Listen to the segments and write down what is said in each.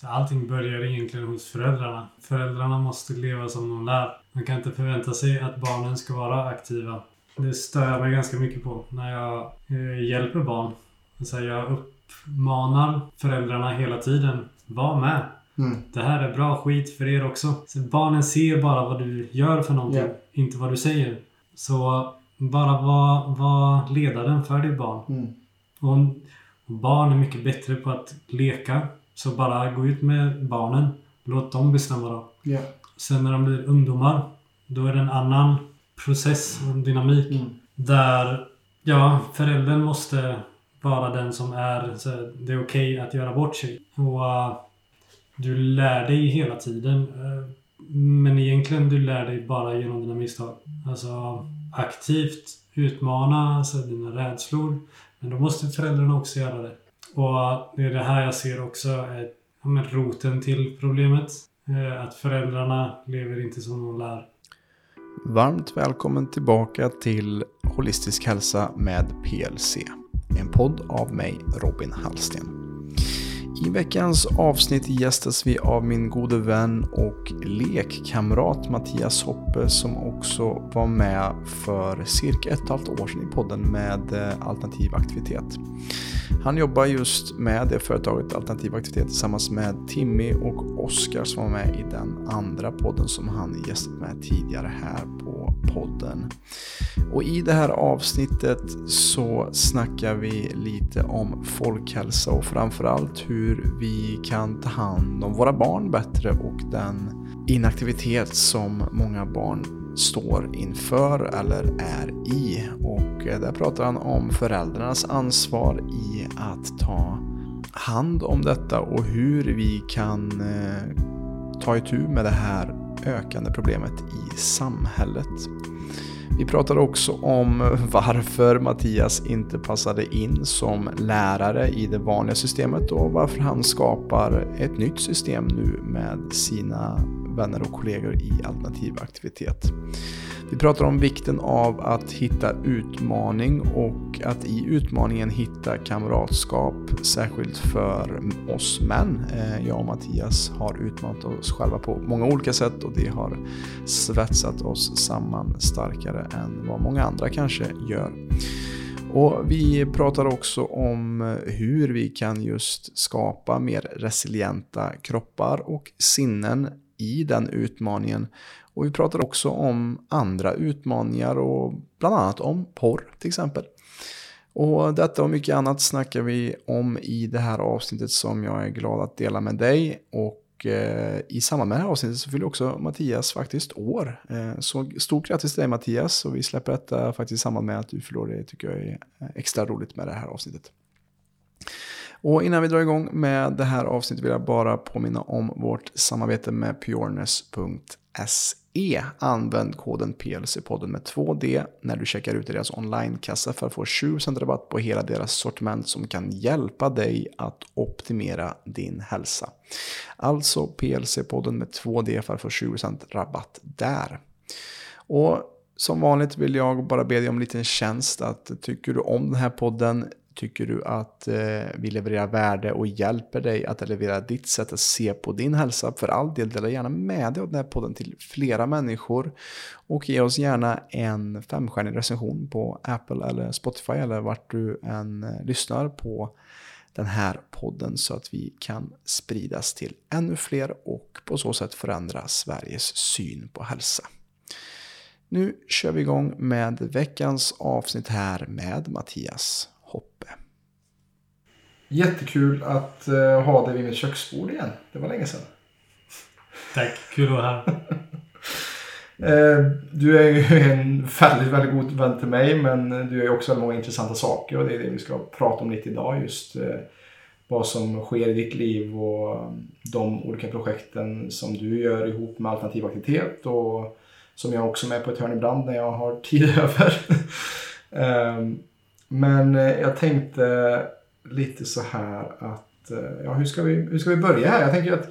Så allting börjar egentligen hos föräldrarna. Föräldrarna måste leva som de lär. Man kan inte förvänta sig att barnen ska vara aktiva. Det stör jag mig ganska mycket på när jag eh, hjälper barn. Så jag uppmanar föräldrarna hela tiden. Var med. Mm. Det här är bra skit för er också. Så barnen ser bara vad du gör för någonting. Ja. Inte vad du säger. Så bara var, var ledaren för ditt barn. Mm. Och barn är mycket bättre på att leka. Så bara gå ut med barnen. Låt dem bestämma då. Ja. Sen när de blir ungdomar. Då är det en annan process och dynamik. Mm. Där, ja, föräldern måste vara den som är, så här, det är okej att göra bort sig. Och uh, du lär dig hela tiden. Uh, men egentligen du lär dig bara genom dina misstag. Alltså aktivt utmana alltså, dina rädslor. Men då måste föräldrarna också göra det. Och det är det här jag ser också är ja, men roten till problemet. Eh, Att föräldrarna lever inte som de lär. Varmt välkommen tillbaka till Holistisk hälsa med PLC. En podd av mig, Robin Hallsten. I veckans avsnitt gästas vi av min gode vän och lekkamrat Mattias Hoppe som också var med för cirka ett och ett halvt år sedan i podden med eh, alternativ aktivitet. Han jobbar just med det företaget Alternativ Aktivitet tillsammans med Timmy och Oskar som var med i den andra podden som han gästat med tidigare här på podden. Och i det här avsnittet så snackar vi lite om folkhälsa och framförallt hur vi kan ta hand om våra barn bättre och den inaktivitet som många barn står inför eller är i. Och eh, där pratar han om föräldrarnas ansvar i att ta hand om detta och hur vi kan eh, ta itu med det här ökande problemet i samhället. Vi pratar också om varför Mattias inte passade in som lärare i det vanliga systemet och varför han skapar ett nytt system nu med sina vänner och kollegor i alternativ aktivitet. Vi pratar om vikten av att hitta utmaning och att i utmaningen hitta kamratskap, särskilt för oss män. Eh, jag och Mattias har utmanat oss själva på många olika sätt och det har svetsat oss samman starkare än vad många andra kanske gör. Och vi pratar också om hur vi kan just skapa mer resilienta kroppar och sinnen i den utmaningen. Och vi pratar också om andra utmaningar och bland annat om porr till exempel. Och detta och mycket annat snackar vi om i det här avsnittet som jag är glad att dela med dig. Och eh, i samband med det här avsnittet så fyller också Mattias faktiskt år. Eh, så stort grattis till dig Mattias och vi släpper detta faktiskt i samband med att du fyller år. Det tycker jag är eh, extra roligt med det här avsnittet. Och innan vi drar igång med det här avsnittet vill jag bara påminna om vårt samarbete med pureness.se. Använd koden PLC-podden med 2D när du checkar ut deras onlinekassa för att få 20% rabatt på hela deras sortiment som kan hjälpa dig att optimera din hälsa. Alltså PLC-podden med 2D för att få 20% rabatt där. Och som vanligt vill jag bara be dig om en liten tjänst att tycker du om den här podden Tycker du att eh, vi levererar värde och hjälper dig att elevera ditt sätt att se på din hälsa? För all del, dela gärna med dig av den här podden till flera människor. Och ge oss gärna en femstjärnig recension på Apple eller Spotify eller vart du än eh, lyssnar på den här podden så att vi kan spridas till ännu fler och på så sätt förändra Sveriges syn på hälsa. Nu kör vi igång med veckans avsnitt här med Mattias Hoppe. Jättekul att eh, ha dig vid mitt köksbord igen. Det var länge sedan. Tack, kul att vara här. Eh, du är ju en väldigt, väldigt god vän till mig men du är också väldigt många intressanta saker och det är det vi ska prata om lite idag. Just eh, vad som sker i ditt liv och de olika projekten som du gör ihop med alternativ aktivitet och som jag också är med på ett hörn ibland när jag har tid över. Men eh, jag tänkte lite så här att, eh, ja hur ska vi, hur ska vi börja här? Jag tänker att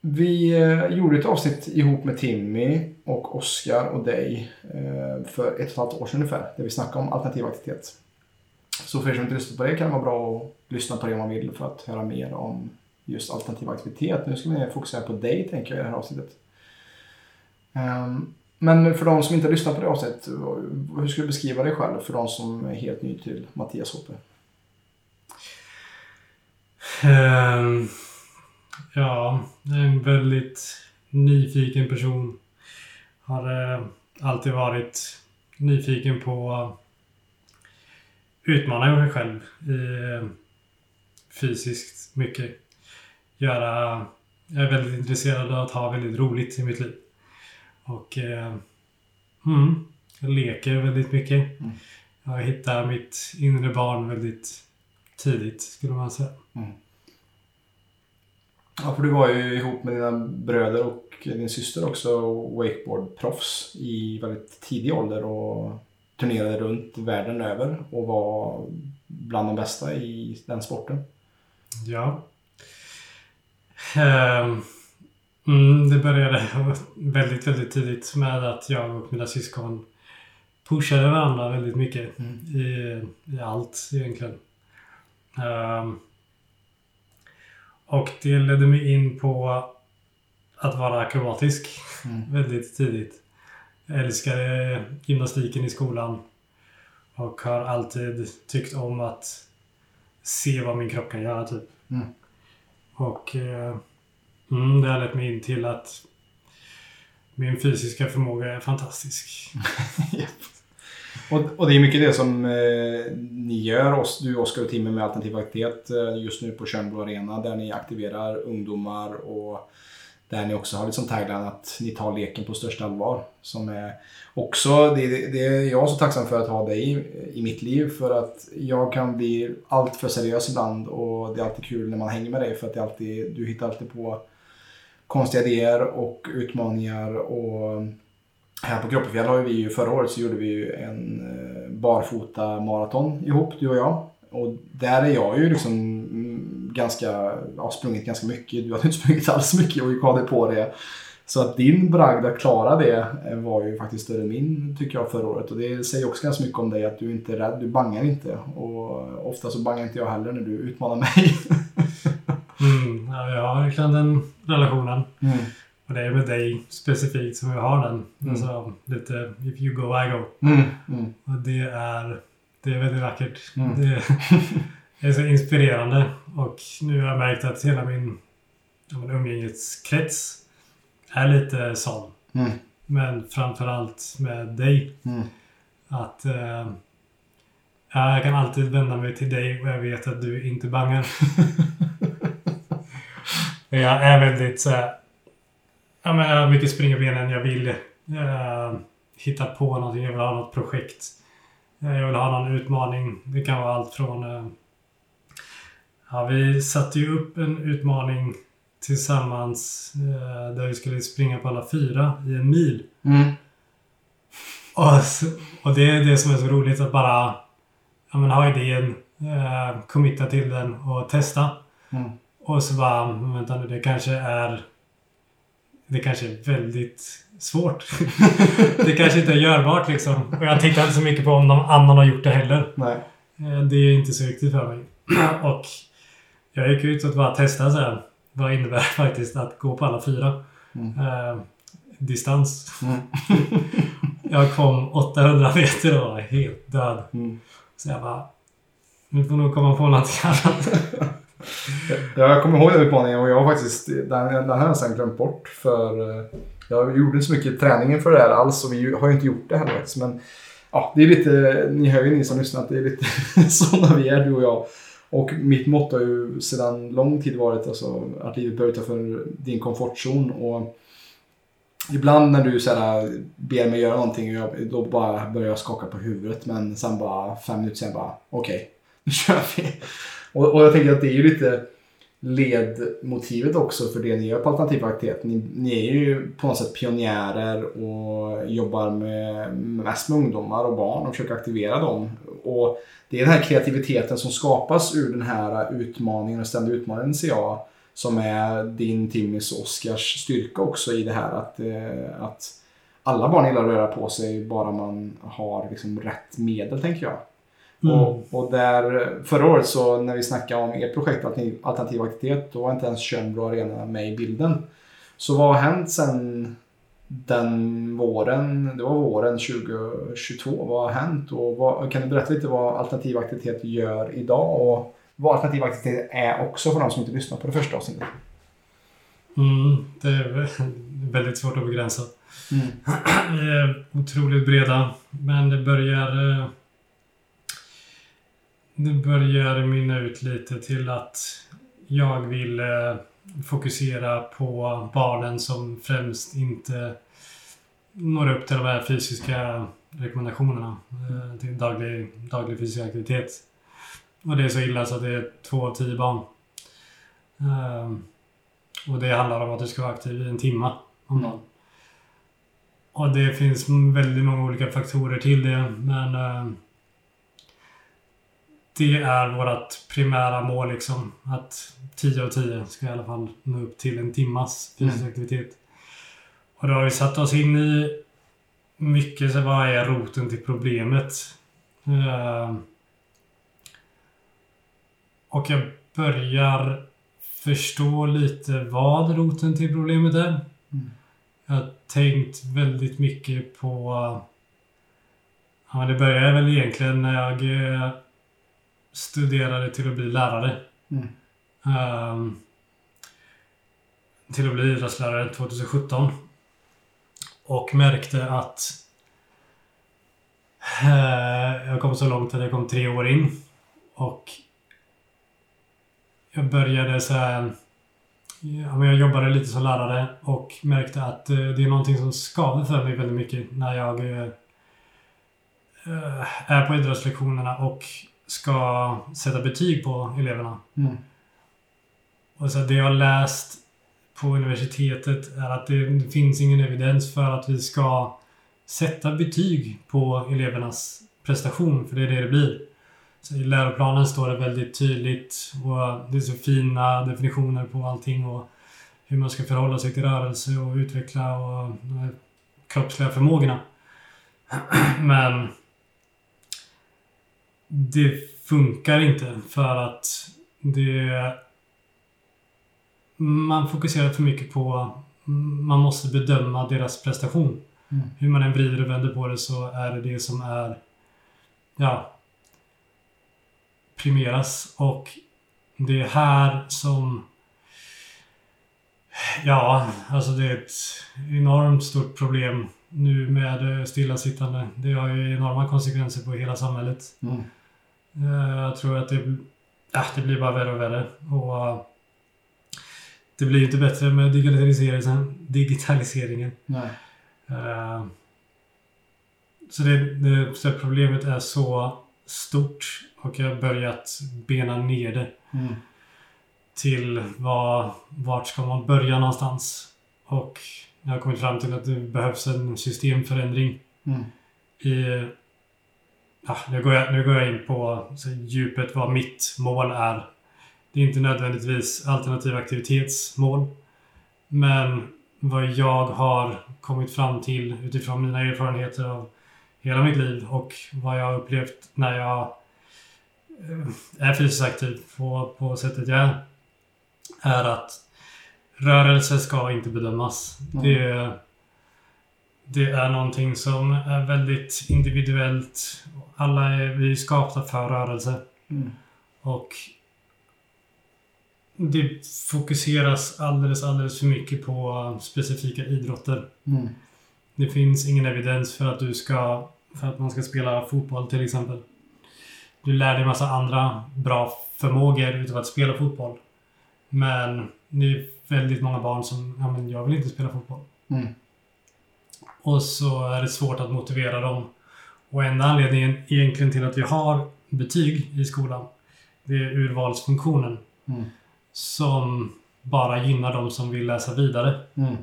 vi eh, gjorde ett avsnitt ihop med Timmy och Oskar och dig för ett och ett halvt år sedan ungefär. Där vi snackade om alternativ aktivitet. Så för er som inte lyssnat på det kan det vara bra att lyssna på det om man vill för att höra mer om just alternativ aktivitet. Nu ska vi fokusera på dig tänker jag i det här avsnittet. Um, men för de som inte har lyssnat på det avsnittet, hur skulle du beskriva dig själv för de som är helt ny till Mattias Hoppe? Um, ja, en väldigt nyfiken person. Har uh, alltid varit nyfiken på att utmana mig själv i, uh, fysiskt mycket. Göra, jag är väldigt intresserad av att ha väldigt roligt i mitt liv. Och uh, mm, jag leker väldigt mycket. Mm. Jag hittar mitt inre barn väldigt tidigt skulle man säga. Mm. Ja, för du var ju ihop med dina bröder och din syster också wakeboardproffs i väldigt tidig ålder och turnerade runt världen över och var bland de bästa i den sporten. Ja. Um, mm, det började väldigt, väldigt tidigt med att jag och mina syskon pushade varandra väldigt mycket mm. i, i allt egentligen. Um, och det ledde mig in på att vara akrobatisk mm. väldigt tidigt. Jag älskade gymnastiken i skolan och har alltid tyckt om att se vad min kropp kan göra typ. Mm. Och eh, mm, det har lett mig in till att min fysiska förmåga är fantastisk. Och, och, det är mycket det som eh, ni gör, oss, du Oskar och Timmy med Alternativ Aktivitet eh, just nu på Tjörnbro Arena där ni aktiverar ungdomar och där ni också har liksom tagline att ni tar leken på största allvar. Som är också, det, det är jag så tacksam för att ha dig i, i mitt liv för att jag kan bli allt för seriös ibland och det är alltid kul när man hänger med dig för att det alltid, du hittar alltid på konstiga idéer och utmaningar och här på Kroppefjäll har vi ju förra året så gjorde vi ju en eh, barfota maraton ihop, du och jag. Och där är jag ju liksom mm, ganska, ja sprungit ganska mycket. Du hade inte sprungit alls mycket och gick av dig på det. Så att din bragd att klara det eh, var ju faktiskt större än min tycker jag förra året. Och det säger också ganska mycket om dig att du inte är rädd, du bangar inte. Och ofta så bangar inte jag heller när du utmanar mig. mm, ja, jag har verkligen en relationen. Mm. Och det är med dig specifikt som jag har den. Mm. Alltså lite if you go I go. Mm. Mm. Och det är, det är väldigt vackert. Mm. Det, är så inspirerande. Och nu har jag märkt att hela min umgängeskrets är lite sån. Mm. Men framförallt med dig. Mm. Att eh, jag kan alltid vända mig till dig och jag vet att du inte bangar. jag är väldigt så här, Ja, men jag har mycket spring i benen. Jag vill eh, hitta på någonting. Jag vill ha något projekt. Eh, jag vill ha någon utmaning. Det kan vara allt från... Eh, ja, vi satte ju upp en utmaning tillsammans eh, där vi skulle springa på alla fyra i en mil. Mm. Och, och det är det som är så roligt att bara ja, men, ha idén, eh, committa till den och testa. Mm. Och så bara, vänta nu, det kanske är det kanske är väldigt svårt. det kanske inte är görbart liksom. Och jag tittar inte så mycket på om någon annan har gjort det heller. Nej. Eh, det är inte så viktigt för mig. och jag gick ut och bara testade så här. Vad innebär det faktiskt att gå på alla fyra? Mm. Eh, distans. Mm. jag kom 800 meter och var helt död. Mm. Så jag bara... Nu får nog komma på någonting annat. Ja, jag kommer ihåg den utmaningen och jag har faktiskt, den, den har jag nästan glömt bort. För eh, jag gjorde inte så mycket träning för det här alls och vi har ju inte gjort det heller faktiskt. Men ja, det är lite, ni hör ju ni som lyssnar att det är lite sådana vi är du och jag. Och mitt motto har ju sedan lång tid varit alltså, att livet bör utanför din komfortzon. Och ibland när du såhär, ber mig göra någonting, jag, då bara börjar jag skaka på huvudet. Men sen bara fem minuter sen bara, okej, okay, nu kör vi. Och, och jag tänker att det är ju lite ledmotivet också för det ni gör på Alternativ Aktivitet. Ni, ni är ju på något sätt pionjärer och jobbar med, mest med ungdomar och barn och försöker aktivera dem. Och det är den här kreativiteten som skapas ur den här utmaningen och ständiga utmaningen ser jag som är din, Timmys och Oskars styrka också i det här att, eh, att alla barn gillar att röra på sig bara man har liksom rätt medel tänker jag. Mm. Och, och där, förra året så när vi snackade om ert projekt Alternativ, aktivitet, då var inte ens Tjörnbro Arena med i bilden. Så vad har hänt sen den våren, det var våren 2022, vad har hänt? Och vad, kan du berätta lite vad alternativ aktivitet gör idag och vad alternativ aktivitet är också för de som inte lyssnar på det första avsnittet? Mm, det är väldigt svårt att begränsa. Mm. Är otroligt breda, men det börjar... Det börjar mynna ut lite till att jag vill eh, fokusera på barnen som främst inte når upp till de här fysiska rekommendationerna eh, till daglig, daglig fysisk aktivitet. Och det är så illa så att det är två av tio barn. Eh, Och det handlar om att du ska vara aktiv i en timme om dagen. Och det finns väldigt många olika faktorer till det, men eh, det är vårt primära mål liksom. Att 10 av 10 ska i alla fall nå upp till en timmas fysisk Mm. aktivitet. Och då har vi satt oss in i mycket så vad är roten till problemet. Eh, och jag börjar förstå lite vad roten till problemet är. Mm. Jag har tänkt väldigt mycket på... Ja, det började väl egentligen när jag eh, studerade till att bli lärare. Mm. Ehm, till att bli idrottslärare 2017. Och märkte att eh, jag kom så långt att jag kom tre år in. Och jag började så här... Ja, jag jobbade lite som lärare och märkte att eh, det är någonting som skaver för mig väldigt mycket när jag eh, är på idrottslektionerna och ska sätta betyg på eleverna. Mm. Och så det jag har läst på universitetet är att det finns ingen evidens för att vi ska sätta betyg på elevernas prestation, för det är det det blir. Så I läroplanen står det väldigt tydligt och det är så fina definitioner på allting och hur man ska förhålla sig till rörelse och utveckla och de kroppsliga förmågorna. Men det funkar inte för att det man fokuserar för mycket på man måste bedöma deras prestation. Mm. Hur man än vrider och vänder på det så är det det som är ja primeras och det är här som ja, alltså det är ett enormt stort problem nu med stillasittande. Det har ju enorma konsekvenser på hela samhället. Mm. Eh, Jag tror att det, ja, det blir bara värre och värre. Och eh, det blir ju inte bättre med digitaliseringen. digitaliseringen. Nej. Eh, Så det, det så problemet är så stort och jag har börjat bena ner det Mm. till vad, vart ska man börja någonstans. Och jag har kommit fram till att det behövs en systemförändring Mm. i... Ja, nu, går jag, nu går jag in på djupet vad mitt mål är. Det är inte nödvändigtvis alternativ aktivitetsmål. Men vad jag har kommit fram till utifrån mina erfarenheter av hela mitt liv och vad jag har upplevt när jag eh, är fysiskt aktiv på, på sättet jag är. Är att rörelse ska inte bedömas. Mm. Det, det är någonting som är väldigt individuellt. Alla är vi skapta för rörelse. Mm. Och det fokuseras alldeles, alldeles för mycket på specifika idrotter. Mm. Det finns ingen evidens för att du ska för att man ska spela fotboll till exempel. Du lär dig massa andra bra förmågor utav att spela fotboll. Men det är väldigt många barn som, ja men jag vill inte spela fotboll. Mm. Och så är det svårt att motivera dem. Och enda anledningen egentligen till att vi har betyg i skolan, det är urvalsfunktionen. Mm. Som bara gynnar de som vill läsa vidare. Mm.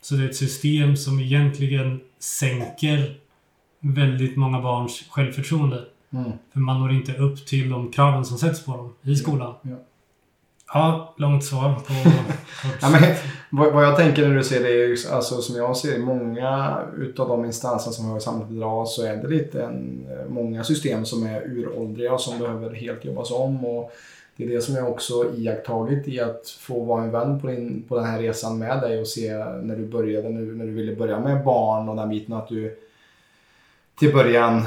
Så det är ett system som egentligen sänker väldigt många barns självförtroende. Mm. För man når inte upp till de kraven som sätts på dem i skolan. Ja. Ja, långt svar på. Ja, men Vad, vad jag tänker när du ser det, är ju- alltså som jag ser det, många utav de instanser som har i samhället idag så är det lite en, många system som är uråldriga och som behöver helt jobbas om. Och det är det som jag också iakttagit i att få vara en vän på, din, på den här resan med dig och se när du började nu, när du ville börja med barn och den biten att du till början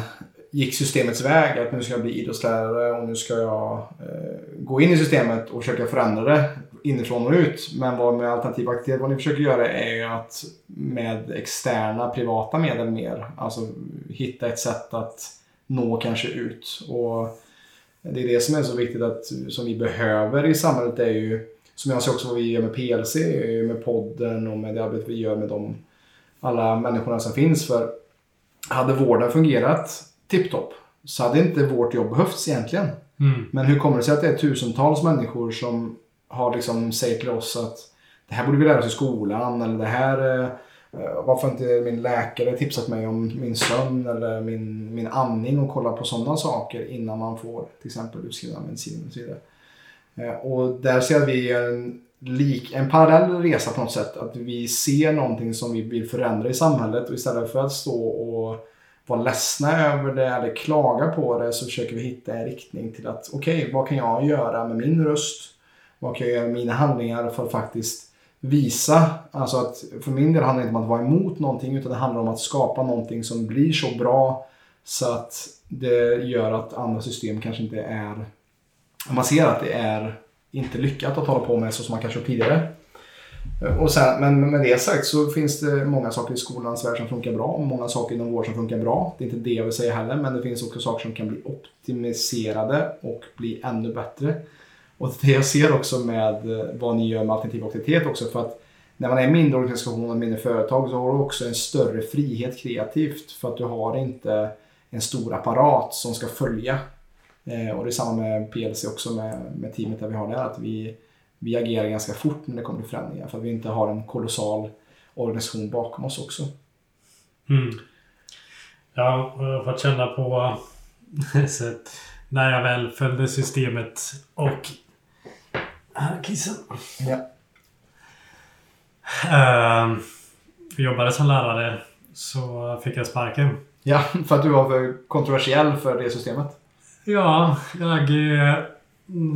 gick systemets väg. Att nu ska jag bli idrottslärare och nu ska jag eh, gå in i systemet och försöka förändra det inifrån och ut. Men vad med alternativ aktivitet, vad ni försöker göra är ju att med externa privata medel mer, alltså hitta ett sätt att nå kanske ut. Och det är det som är så viktigt att som vi behöver i samhället är ju, som jag ser också vad vi gör med PLC, med podden och med det arbete vi gör med de alla människorna som finns. För hade vården fungerat tipptopp så hade inte vårt jobb behövts egentligen. Mm. Men hur kommer det sig att det är tusentals människor som har liksom säger till oss att det här borde vi lära oss i skolan eller det här eh, varför inte min läkare tipsat mig om min sömn eller min, min andning och kolla på sådana saker innan man får till exempel utskrivna medicin och så vidare. Eh, Och där ser vi en, lik, en parallell resa på något sätt. Att vi ser någonting som vi vill förändra i samhället och istället för att stå och vara ledsna över det eller klaga på det så försöker vi hitta en riktning till att okej, vad kan jag göra med min röst? Vad kan jag göra med mina handlingar för att faktiskt visa, alltså att för min del handlar det inte om att vara emot någonting utan det handlar om att skapa någonting som blir så bra så att det gör att andra system kanske inte är, om man ser att det är inte lyckat att hålla på med så som man kanske gjort tidigare. Eh, och sen, men med det sagt så finns det många saker i skolans värld som funkar bra och många saker inom vård som funkar bra. Det är inte det jag vill säga heller, men det finns också saker som kan bli optimiserade och bli ännu bättre. Och det jag ser också med eh, vad ni gör med alternativ aktivitet också för att när man är en mindre organisation och mindre företag så har du också en större frihet kreativt för att du har inte en stor apparat som ska följa. Eh, och det är samma med PLC också med, med teamet där vi har där att vi, vi agerar ganska fort när det kommer till förändringar för att vi inte har en kolossal organisation bakom oss också. Mm. Ja, jag har fått känna på sätt när jag väl följde systemet och... Här, kissen. Ja. Ehm, jobbade som lärare så fick jag sparken. Ja, för att du var för kontroversiell för det systemet. Ja, jag, eh,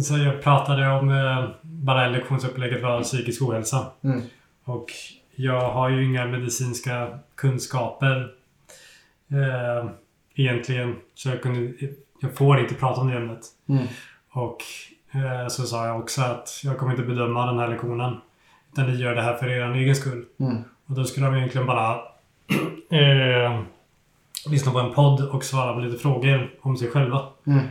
så jag pratade om eh, bara lektionsupplägget var psykisk ohälsa. Mm. Och jag har ju inga medicinska kunskaper eh, egentligen. Så jag, kunde, jag får inte prata om det ämnet. Mm. Och eh, så sa jag också att jag kommer inte bedöma den här lektionen. Utan ni gör det här för er egen skull. Mm. Och då skulle de egentligen bara eh, lyssna på en podd och svara på lite frågor om sig själva. Mm.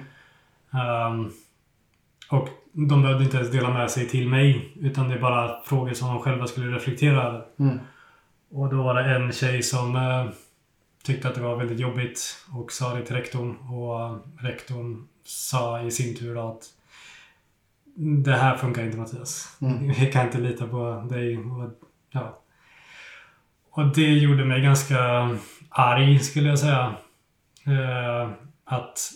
Och de behövde inte ens dela med sig till mig. Utan det är bara frågor som de själva skulle reflektera över. Mm. Och då var det en tjej som eh, tyckte att det var väldigt jobbigt och sa det till rektorn. Och eh, rektorn sa i sin tur då att det här funkar inte Mattias. Mm. Vi kan inte lita på dig. Och, ja. och det gjorde mig ganska arg skulle jag säga. Eh, att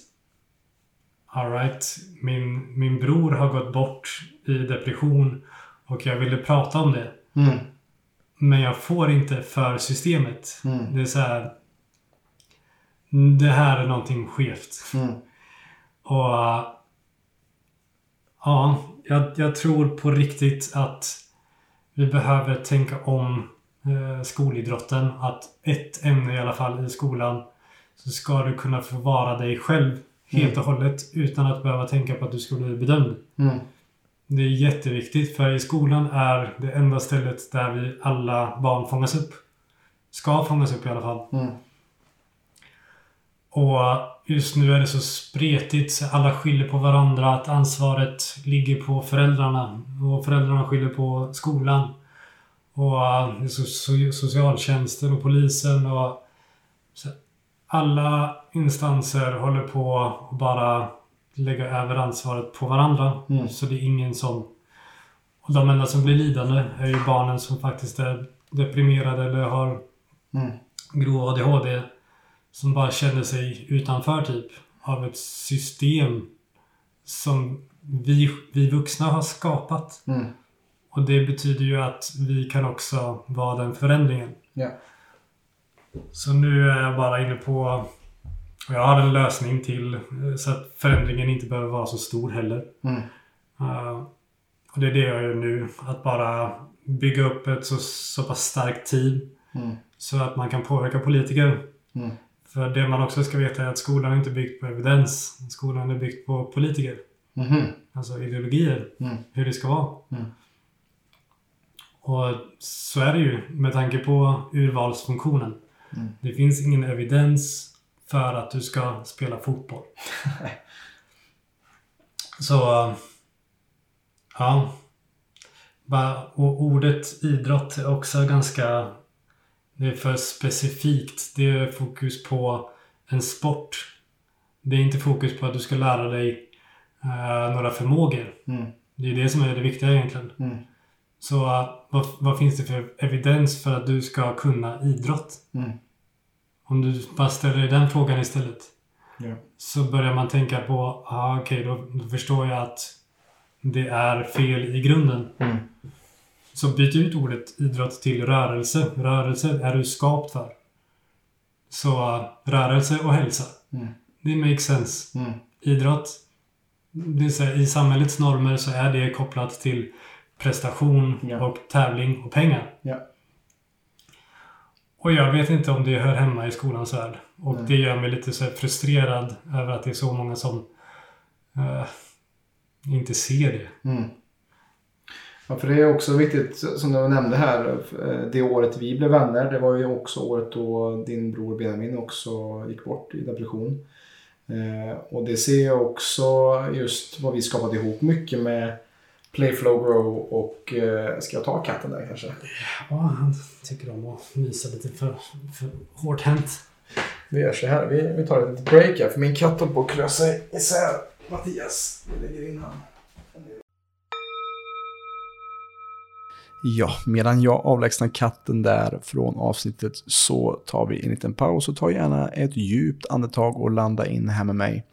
alright, min, min bror har gått bort i depression och jag ville prata om det. Mm. Men jag får inte för systemet. Mm. Det är så här. Det här är någonting skevt. Mm. Och ja, jag, jag tror på riktigt att vi behöver tänka om eh, skolidrotten. Att ett ämne i alla fall i skolan så ska du kunna få vara dig själv helt och hållet utan att behöva tänka på att du ska bli bedömd. Mm. Det är jätteviktigt för i skolan är det enda stället där vi alla barn fångas upp. Ska fångas upp i alla fall. Mm. Och just nu är det så spretigt så alla skyller på varandra att ansvaret ligger på föräldrarna. Och föräldrarna skyller på skolan. Och eh, socialtjänsten och polisen och så alla instanser håller på att bara lägga över ansvaret på varandra. Mm. Så det är ingen som... Och de enda som blir lidande är ju barnen som faktiskt är deprimerade eller har Mm. grov ADHD som bara känner sig utanför typ av ett system som vi, vi vuxna har skapat. Mm. Och det betyder ju att vi kan också vara den förändringen. Ja. Så nu är jag bara inne på... Jag har en lösning till eh, så att förändringen inte behöver vara så stor heller. Mm. Uh, och det är det jag gör nu. Att bara bygga upp ett så, så pass starkt team Mm. så att man kan påverka politiker. Mm. För det man också ska veta är att skolan är inte byggd på evidens. Skolan är byggd på politiker. Mhm. Alltså ideologier. Mm. Hur det ska vara. Mm. Och så är det ju med tanke på urvalsfunktionen. Mm. Det finns ingen evidens för att du ska spela fotboll. så... Ja. Och ordet idrott är också ganska... Det är för specifikt. Det är fokus på en sport. Det är inte fokus på att du ska lära dig eh, några förmågor. Mm. Det är det som är det viktiga egentligen. Mm. Så uh, vad, vad finns det för evidens för att du ska kunna idrott? Mm. Om du bara ställer dig den frågan istället. Ja. Så börjar man tänka på, ah, okej då, då förstår jag att det är fel i grunden. Mm. Så byt ut ordet idrott till rörelse. Rörelse är du skapt för. Så uh, rörelse och hälsa. Mm. Det makes sense. Mm. Idrott, det är här, i samhällets normer så är det kopplat till prestation Ja. och tävling och pengar. Ja. Och jag vet inte om det hör hemma i skolans värld. Och Nej. det gör mig lite så här frustrerad över att det är så många som eh, inte ser det. Mm. Ja, för det är också viktigt, som du nämnde här, eh, det året vi blev vänner, det var ju också året då din bror Benjamin också gick bort i depression. Eh, och det ser jag också just vad vi skapat ihop mycket med Playflow Grow och eh, ska jag ta katten där kanske? Ja, han tycker om att mysa lite för, för hårt hänt. Vi gör så här, vi, vi tar ett litet break här för min katt håller på att klösa sig isär. Mattias, vi lägger in han. Ja, medan jag avlägsnar katten där från avsnittet så tar vi en liten paus och tar gärna ett djupt andetag och landa in här med mig.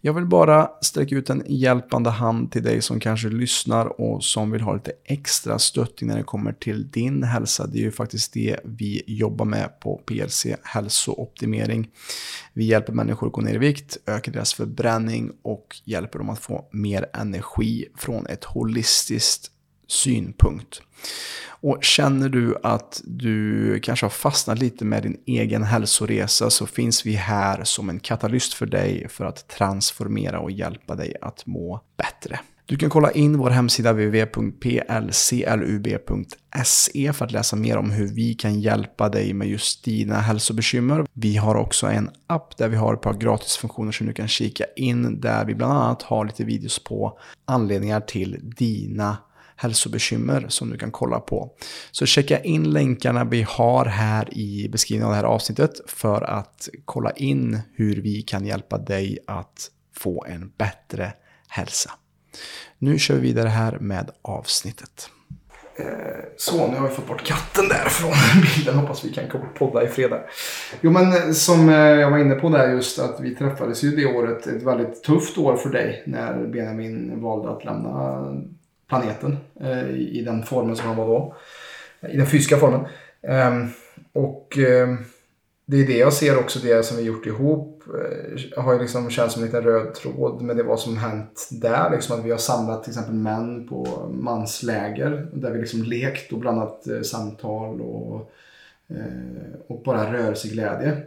Jag vill bara sträcka ut en hjälpande hand till dig som kanske lyssnar och som vill ha lite extra stöttning när det kommer till din hälsa. Det är ju faktiskt det vi jobbar med på PLC hälsooptimering. Vi hjälper människor att gå ner i vikt, öka deras förbränning och hjälper dem att få mer energi från ett holistiskt synpunkt. Och känner du att du kanske har fastnat lite med din egen hälsoresa så finns vi här som en katalyst för dig för att transformera och hjälpa dig att må bättre. Du kan kolla in vår hemsida www.plclub.se för att läsa mer om hur vi kan hjälpa dig med just dina hälsobekymmer. Vi har också en app där vi har ett par gratisfunktioner som du kan kika in där vi bland annat har lite videos på anledningar till dina hälsobekymmer som du kan kolla på. Så checka in länkarna vi har här i beskrivningen av det här avsnittet för att kolla in hur vi kan hjälpa dig att få en bättre hälsa. Nu kör vi vidare här med avsnittet. Eh, så, nu har vi fått bort katten där från bilden. Hoppas vi kan podda i fredag. Jo, men eh, som eh, jag var inne på där just att vi träffades ju det året. Ett väldigt tufft år för dig när Benjamin valde att lämna planeten eh, i den formen som han var då. I den fysiska formen. Ehm, och ehm, det är det jag ser också, det som vi gjort ihop. eh, har ju liksom känts som en liten röd tråd med det vad som hänt där. Liksom att vi har samlat till exempel män på mansläger. Där vi liksom lekt och blandat eh, samtal och, och bara rörelseglädje.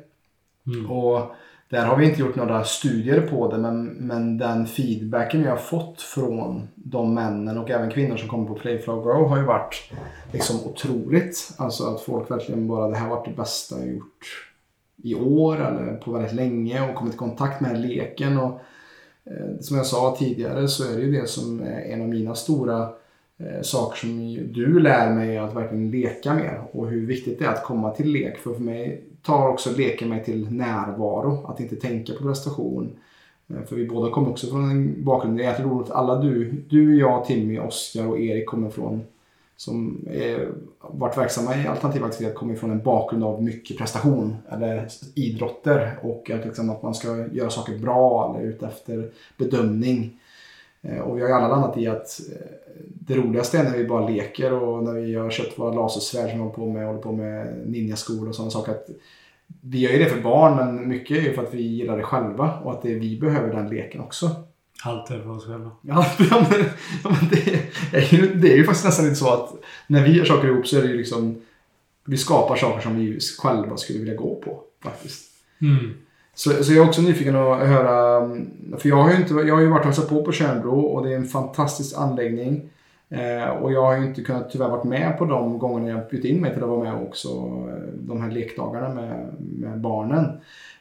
Mm. Och där har vi inte gjort några studier på det men, men den feedbacken vi har fått från de männen och även kvinnor som kommer på Playflow Grow har ju varit liksom otroligt. Alltså att folk verkligen bara, det här har varit det bästa jag gjort i år eller på väldigt länge och kommit i kontakt med leken. Och, eh, som jag sa tidigare så är det ju det som är en av mina stora eh, saker som du lär mig att verkligen leka mer och hur viktigt det är att komma till lek. För för mig tar också leken mig till närvaro, att inte tänka på prestation. Eh, för vi båda kommer också från en bakgrund, det är jätteroligt roligt att alla du, du, jag, Timmy, Oskar och Erik kommer från som är, varit verksamma i alternativ aktivitet kommer från en bakgrund av mycket prestation eller idrotter och att, liksom, att man ska göra saker bra eller ute efter bedömning. Eh, och vi har ju alla landat i att eh, det roligaste är när vi bara leker och när vi har köpt våra lasersvärd som vi håller på med, håller på med ninjaskor och sådana saker. Att vi gör ju det för barn men mycket är ju för att vi gillar det själva och att det, vi behöver den leken också. Allt är för oss själva. Ja, men, men det, är ju, det är ju faktiskt nästan lite så att när vi gör saker ihop så är det ju liksom vi skapar saker som vi själva skulle vilja gå på faktiskt. Mm. Så, så jag är också nyfiken att höra, mm, för jag har ju, inte, jag har ju varit och hälsat på på Tjärnbro och det är en fantastisk anläggning. Eh, och jag har ju inte kunnat tyvärr varit med på de gångerna jag bjudit in mig till att vara med också. Eh, de här lekdagarna med, med barnen.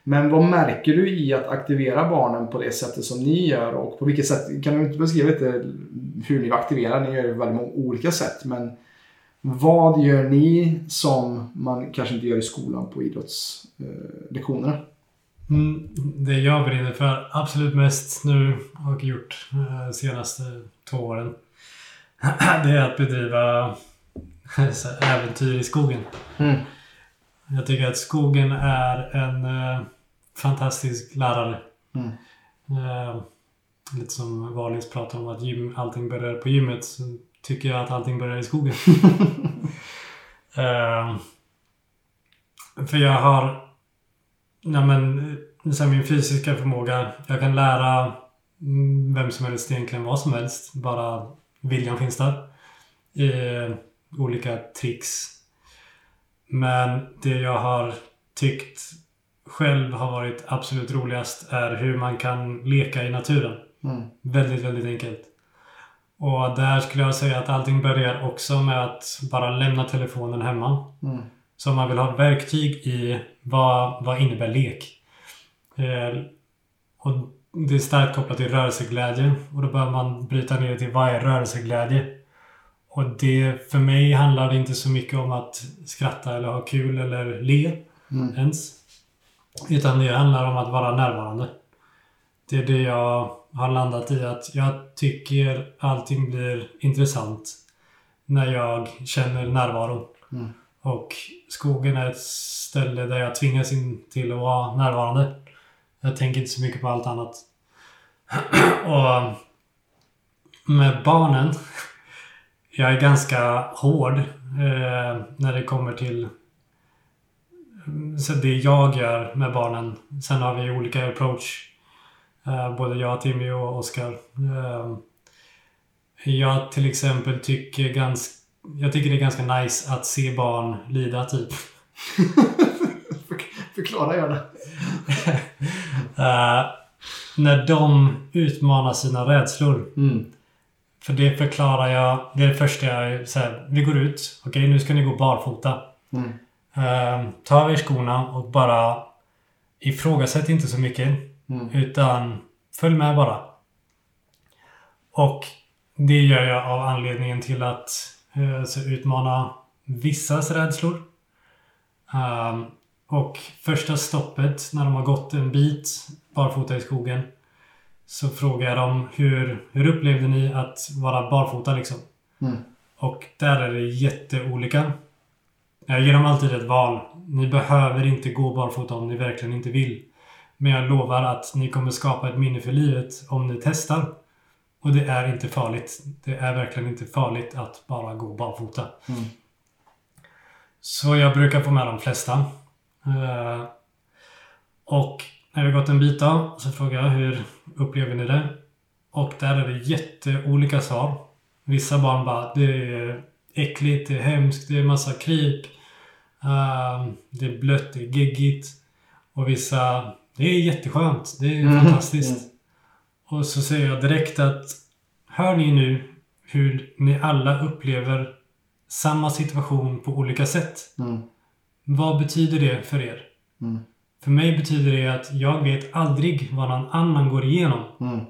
Men vad märker du i att aktivera barnen på det sättet som ni gör? Och på vilket sätt, kan du inte beskriva lite hur ni aktiverar? Ni gör det på väldigt många olika sätt. Men vad gör ni som man kanske inte gör i skolan på idrottslektionerna? Eh, Mm, det jag brinner för absolut mest nu och gjort de senaste två åren. Det är att bedriva här äventyr i skogen. Mm. Jag tycker att skogen är en eh, fantastisk lärare. Mm. Eh, lite som Valins pratar om att gym, allting börjar på gymmet. Så tycker jag att allting börjar i skogen. Eh, för jag har ja, men, så här, min fysiska förmåga. Jag kan lära mm, vem som helst egentligen vad som helst. Bara viljan finns där. Eh, olika tricks. Men det jag har tyckt själv har varit absolut roligast är hur man kan leka i naturen. Mm. Väldigt, väldigt enkelt. Och där skulle jag säga att allting börjar också med att bara lämna telefonen hemma. Mm. Så om man vill ha verktyg i vad, vad innebär lek? Eh, och det är starkt kopplat till rörelseglädje. Och då behöver man bryta ner det till vad är rörelseglädje? Och det, för mig handlar det inte så mycket om att skratta eller ha kul eller le Mm. ens. Utan det handlar om att vara närvarande. Det är det jag har landat i att jag tycker allting blir intressant när jag känner närvaro. Mm. Och skogen är ett ställe där jag tvingas in till att vara närvarande. Jag tänker inte så mycket på allt annat. Och um, med barnen. Jag är ganska hård eh, när det kommer till mm, så det jag gör med barnen. Sen har vi olika approach. Eh, både jag, Timmy och Oskar. Eh, jag till exempel tycker ganska jag tycker det är ganska nice att se barn lida typ. Förklara gärna. Eh, när de utmanar sina rädslor. Mm. För det förklarar jag. Det är det första jag säger. Vi går ut. Okej, nu ska ni gå barfota. Mm. Uh, ta av er skorna och bara ifrågasätt inte så mycket. Mm. Utan följ med bara. Och det gör jag av anledningen till att uh, så utmana vissas rädslor. Um, och första stoppet när de har gått en bit barfota i skogen så frågar jag dem hur, hur upplevde ni att vara barfota liksom? Mm. Och där är det jätteolika. Jag ger dem alltid ett val. Ni behöver inte gå barfota om ni verkligen inte vill. Men jag lovar att ni kommer skapa ett minne för livet om ni testar. Och det är inte farligt. Det är verkligen inte farligt att bara gå barfota. Mm. Så jag brukar få med de flesta. Eh, och när vi gått en bit då, så frågar jag hur upplever ni det? Och där är det jätteolika svar. Vissa barn bara, det är äckligt, det är hemskt, det är massa kryp. eh, det är blött, det är geggigt. Och vissa, det är jätteskönt, det är Mm, fantastiskt. Och så säger jag direkt att hör ni nu hur ni alla upplever samma situation på olika sätt? Mm. Vad betyder det för er? Mm. För mig betyder det att jag vet aldrig vad någon annan går igenom. Mm.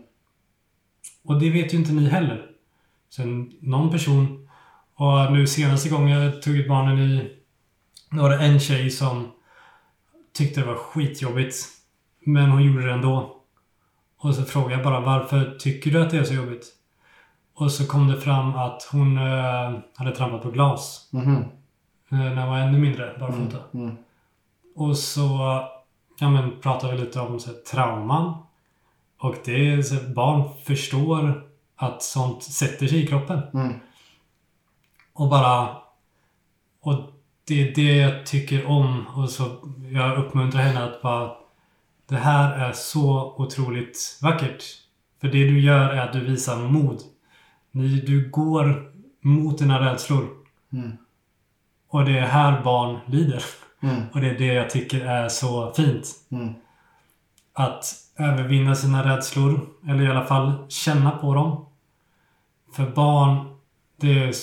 Och det vet ju inte ni heller. Sen någon person... Och nu senaste gången jag tog ut barnen i... Då var det en tjej som tyckte det var skitjobbigt. Men hon gjorde det ändå. Och så frågade jag bara varför tycker du att det är så jobbigt? Och så kom det fram att hon eh, hade trampat på glas. Eh, när hon var ännu mindre, barfota. Mm. Och så ja, men, pratar vi lite om så här, trauman. Och det är så att barn förstår att sånt sätter sig i kroppen. Mm. Och bara... Och det är det jag tycker om. Och så jag uppmuntrar henne att bara... Det här är så otroligt vackert. För det du gör är att du visar mod. Du går mot dina rädslor. Mm. Och det är här barn lider. Mm. Och det är det jag tycker är så fint. Mm. Att övervinna sina rädslor. Eller i alla fall känna på dem. För barn, det, är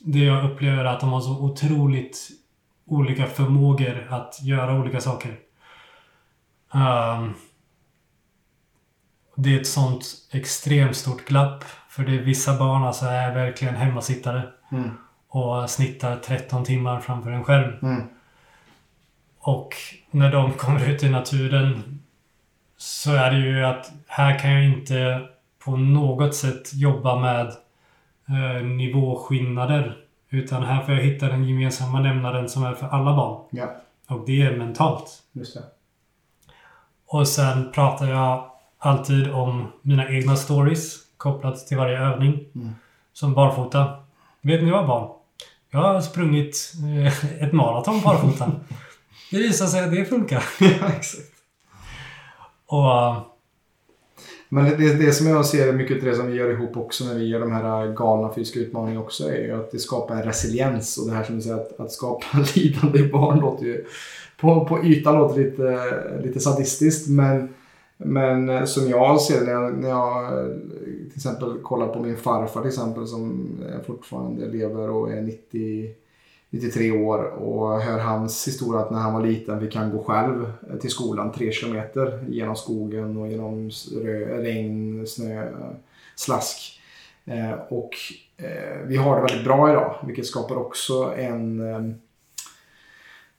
det jag upplever är att de har så otroligt olika förmågor att göra olika saker. Ehm, det är ett sånt extremt stort glapp. För det är vissa barn alltså är verkligen hemmasittare. Mm. Och snittar 13 timmar framför en skärm. Mm. Och när de kommer ut i naturen så är det ju att här kan jag inte på något sätt jobba med eh, nivåskillnader. Utan här får jag hitta den gemensamma nämnaren som är för alla barn. Ja, Och det är mentalt. just det. Och sen pratar jag alltid om mina egna stories kopplat till varje övning. Mm. Som barfota. Vet ni vad barn? Jag har sprungit eh, ett maraton barfota. Det visar sig att det funkar. ja, exakt. Och men det, det, som jag ser är mycket av det som vi gör ihop också när vi gör de här äh, galna fysiska utmaningarna också är ju att det skapar en resiliens. Och det här som du säger att, att skapa lidande i barn låter ju på, på ytan låter lite, lite sadistiskt. Men, men äh, som jag ser det när jag, när jag äh, till exempel kollar på min farfar till exempel som fortfarande lever och är 90 93 år och hör hans historia att när han var liten fick han gå själv eh, till skolan tre kilometer genom skogen och genom regn, snö, slask. Eh, och eh, vi har det väldigt bra idag vilket skapar också en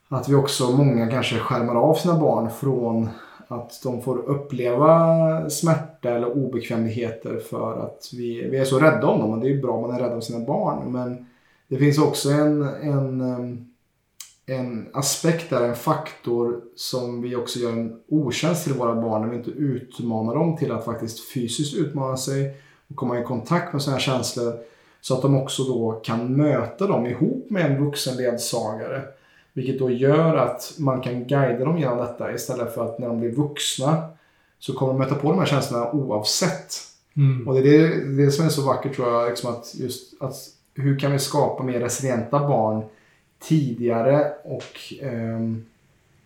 att vi också, många kanske skärmar av sina barn från att de får uppleva smärta eller obekvämligheter för att vi, vi är så rädda om dem och det är bra om man är rädd om sina barn men det finns också en, en, em, en aspekt där, en faktor som vi också gör en otjänst till våra barn när vi inte utmanar dem till att faktiskt fysiskt utmana sig och komma i kontakt med sådana här känslor så att de också då kan möta dem ihop med en vuxen ledsagare. Vilket då gör att man kan guida dem genom detta istället för att när de blir vuxna så kommer de möta på de här känslorna oavsett. mm, Och det är det, det som är så vackert tror jag, liksom att just att hur kan vi skapa mer resilienta barn tidigare och ehm,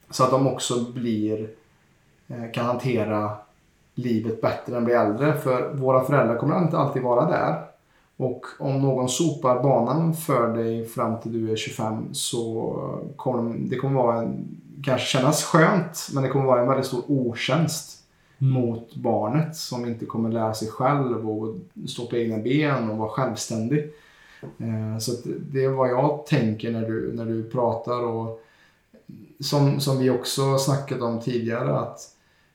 så att de också blir eh, kan hantera livet bättre när de blir äldre. För våra föräldrar kommer inte alltid vara där. Och om någon sopar banan för dig fram till du är 25 så kommer de, det kommer vara en, kanske kännas skönt men det kommer vara en väldigt stor otjänst mm, mot barnet som inte kommer lära sig själv och stå på egna ben och vara självständig. Eh, så det är vad jag tänker när du, när du pratar och som, som vi också snackat om tidigare att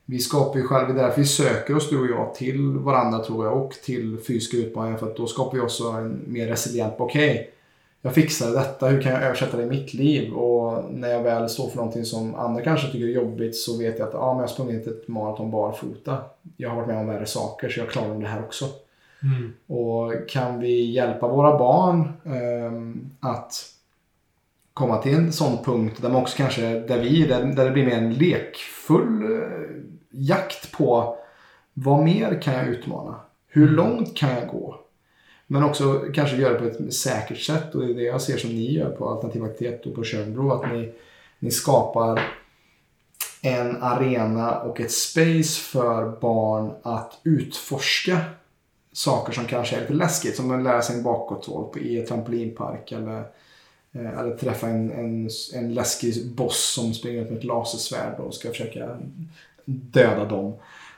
vi skapar ju själva, det är därför vi söker oss du och jag till varandra tror jag och till fysiska utmaningar för att då skapar vi också en mer resilient, okej jag fixar detta, hur kan jag översätta det i mitt liv? Och när jag väl står för någonting som andra kanske tycker är jobbigt så vet jag att ah, men jag har sprungit ett maraton barfota. Jag har varit med om värre saker så jag klarar av det här också mm, Och kan vi hjälpa våra barn ehm, att komma till en sån punkt där man också kanske, där vi, där, där det blir mer en lekfull eh, jakt på vad mer kan jag utmana? Hur Mm. långt kan jag gå? Men också kanske göra det på ett säkert sätt och det är det jag ser som ni gör på Alternativ Aktivitet och på Tjörnbro. Att ni, ni skapar en arena och ett space för barn att utforska saker som kanske är lite läskigt. Som att lära sig en bakåtvolt i en trampolinpark eller, eh, eller träffa en, en, en läskig boss som springer ut med ett lasersvärd och ska försöka döda dem.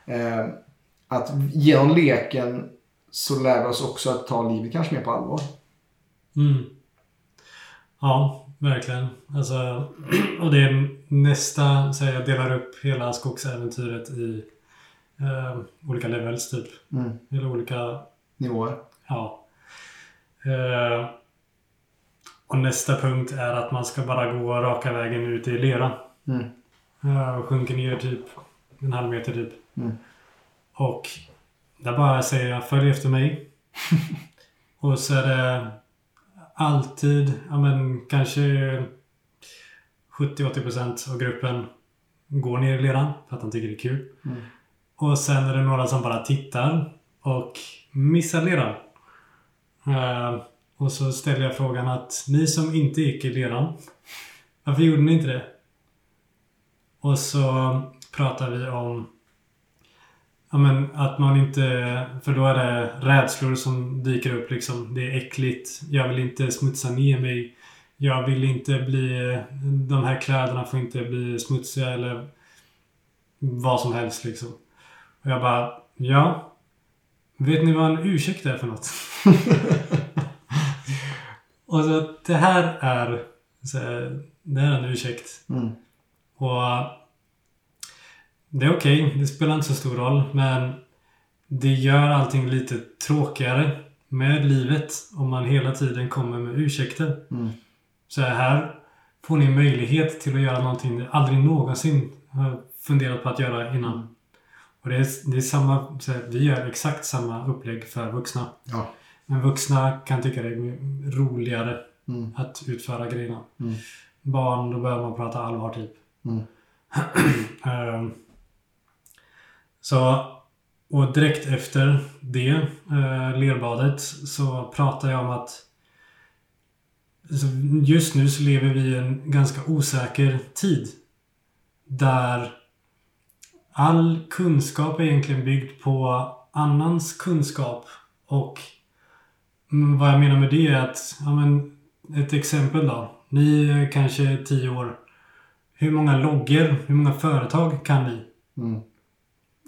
Eh, att genom leken så lär vi oss också att ta livet kanske mer på allvar. mm. Ja, verkligen. Alltså, och det är nästa, så jag delar upp hela skogsäventyret i eh, olika levels typ. Mm. Eller olika Nivåer. Ja. Eh, och nästa punkt är att man ska bara gå raka vägen ut i lera. Mm. Eh, och sjunker ner typ en halv meter typ. Mm. Och där bara säger jag följ efter mig. och så är det alltid, ja men kanske 70-80% av gruppen går ner i leran för att de tycker det är kul. Mm. Och sen är det några som bara tittar och missar leran. Eh, och så ställer jag frågan att ni som inte gick i leran, varför gjorde ni inte det? Och så pratar vi om Ja men att man inte... För då är det rädslor som dyker upp liksom. Det är äckligt. Jag vill inte smutsa ner mig. Jag vill inte bli... De här kläderna får inte bli smutsiga eller vad som helst liksom. Och jag bara, ja. Vet ni vad en ursäkt är för något? och så det här är... Så, det är en ursäkt. Mm. Och det är okej, det spelar inte så stor roll. Men det gör allting lite tråkigare med livet om man hela tiden kommer med ursäkter. Mm. Så här får ni möjlighet till att göra någonting ni aldrig någonsin har funderat på att göra innan. Och det är, det är samma, så här, vi gör exakt samma upplägg för vuxna. Ja. Men vuxna kan tycka det är roligare Mm. att utföra grejerna. Mm. Barn, då börjar man prata allvar typ. Ehm, så, och direkt efter det eh, lerbadet så pratar jag om att så just nu så lever vi i en ganska osäker tid. Där all kunskap är egentligen byggd på annans kunskap. Och vad jag menar med det är att, ja men, ett exempel då. Ni är kanske 10 år. Hur många loggor, hur många företag kan ni? Mm.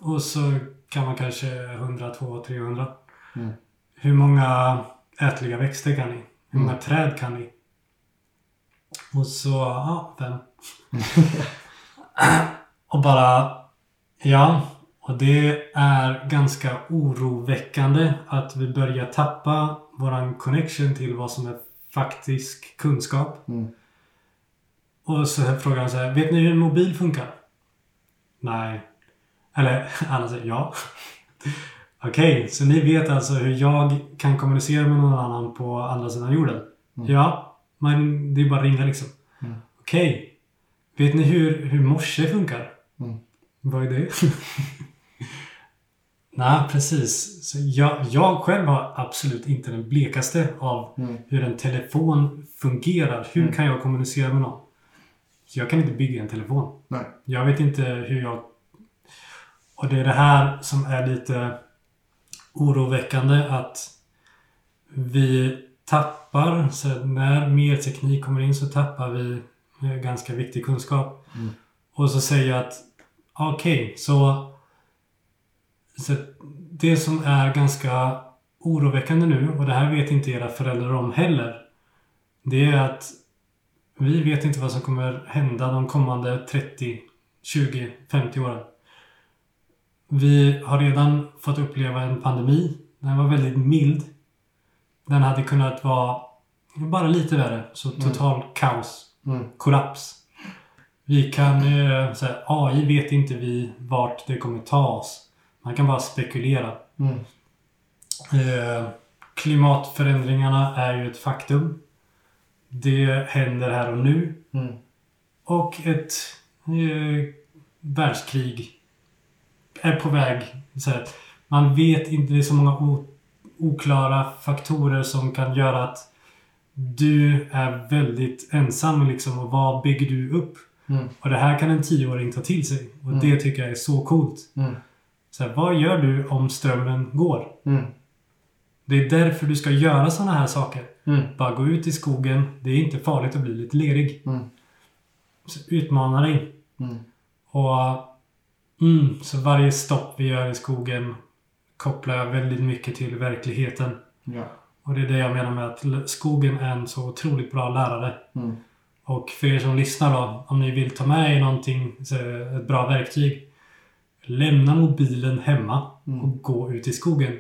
Och så kan man kanske 100, 200, 300. Mm. Hur många ätliga växter kan ni? Hur många Mm. träd kan ni? Och så, ja, fem. och bara, ja. Och det är ganska oroväckande att vi börjar tappa våran connection till vad som är faktisk kunskap. Mm. Och så frågar han så här, vet ni hur en mobil funkar? Nej. Eller alla säger ja. Okej, så ni vet alltså hur jag kan kommunicera med någon annan på andra sidan jorden? Mm. Ja, men det är bara att ringa liksom. Mm. Okej. Vet ni hur, hur morse funkar? Vad är det? Nej, precis. Så jag, jag själv har absolut inte den blekaste av Mm. hur en telefon fungerar. Hur Mm. kan jag kommunicera med någon? Så jag kan inte bygga en telefon. Nej. Jag vet inte hur jag... Och det är det här som är lite oroväckande att vi tappar, så när mer teknik kommer in så tappar vi eh, ganska viktig kunskap. Mm. Och så säger jag att okej, så, så det som är ganska oroväckande nu och det här vet inte era föräldrar om heller. Det är att vi vet inte vad som kommer hända de kommande 30, 20, 50 åren. Vi har redan fått uppleva en pandemi. Den var väldigt mild. Den hade kunnat vara bara lite värre. Så total kaos. Mm. Kollaps. Vi kan... Eh, så här, AI vet inte vi vart det kommer ta oss. Man kan bara spekulera. Mm. Eh, klimatförändringarna är ju ett faktum. Det händer här och nu. Mm. Och ett eh, världskrig är på väg. Så här, man vet inte, det är så många oklara faktorer som kan göra att du är väldigt ensam liksom. Och vad bygger du upp? Mm. Och det här kan en tioåring ta till sig. Och Mm. det tycker jag är så coolt. Mm. Så här, vad gör du om strömmen går? Mm. Det är därför du ska göra sådana här saker. Mm. Bara gå ut i skogen. Det är inte farligt att bli lite lerig. Mm. Utmana dig. Och så varje stopp vi gör i skogen kopplar jag väldigt mycket till verkligheten. Ja. Och det är det jag menar med att skogen är en så otroligt bra lärare. Mm. Och för er som lyssnar då, om ni vill ta med er någonting, ett bra verktyg. Lämna mobilen hemma Mm. och gå ut i skogen.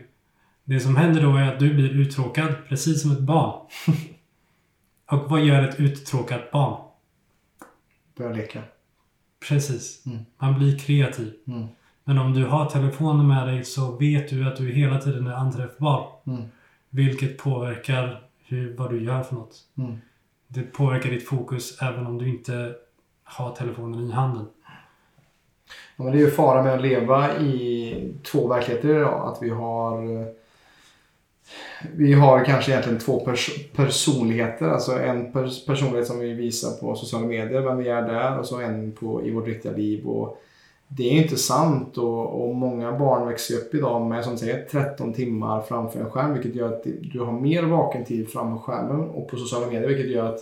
Det som händer då är att du blir uttråkad, precis som ett barn. och vad gör ett uttråkat barn? Börja leka. Precis. Mm. Man blir kreativ. Mm. Men om du har telefonen med dig så vet du att du hela tiden är anträffbar. Mm. Vilket påverkar hur, vad du gör för något. Det påverkar ditt fokus även om du inte har telefonen i handen. Ja, men det är ju fara med att leva i två verkligheter idag. Att vi har vi har kanske egentligen två pers personligheter. Alltså en pers personlighet som vi visar på sociala medier, vem vi är där. Och så en på, i vårt riktiga liv. Och det är inte sant och, och många barn växer upp idag med som säger 13 timmar framför en skärm. Vilket gör att du har mer vaken tid framför skärmen och på sociala medier. Vilket gör att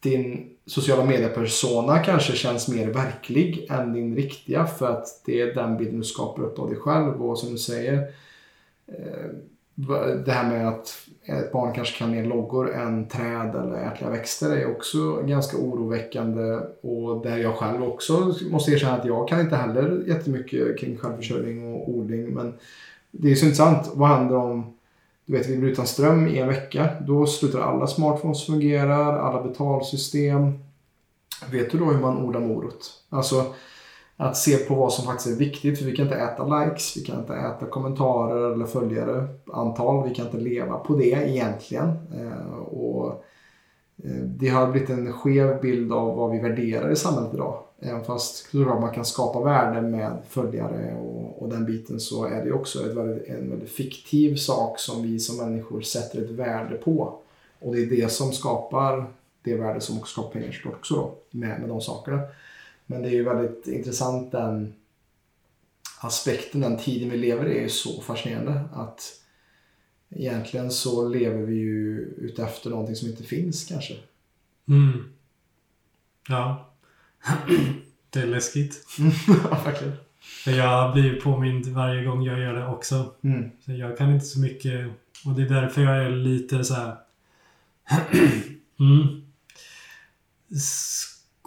din sociala mediepersona kanske känns mer verklig än din riktiga för att det är den bilden du skapar upp av dig själv och som du säger eh, det här med att ett barn kanske kan mer loggor än träd eller ätliga växter är också ganska oroväckande och där jag själv också måste erkänna att jag kan inte heller jättemycket kring självförsörjning och odling men det är så intressant. Vad händer om du vet, vi blir utan ström i en vecka. Då slutar alla smartphones fungera, alla betalsystem. Vet du då hur man odlar morot? Alltså att se på vad som faktiskt är viktigt. För vi kan inte äta likes, vi kan inte äta kommentarer eller följare antal. Vi kan inte leva på det egentligen. Eh, och eh, det har blivit en skev bild av vad vi värderar i samhället idag. Även fast såklart man kan skapa värde med följare och, och den biten så är det också ett väldigt, en väldigt fiktiv sak som vi som människor sätter ett värde på. Och det är det som skapar det värde som också skapar pengar såklart också då, med, med de sakerna. Men det är ju väldigt intressant den aspekten, den tiden vi lever i är ju så fascinerande att egentligen så lever vi ju utefter någonting som inte finns kanske. Mm. Ja. det är läskigt. ja, verkligen. För jag blir påmind varje gång jag gör det också. Mm. Så jag kan inte så mycket. Och det är därför jag är lite så här. mm.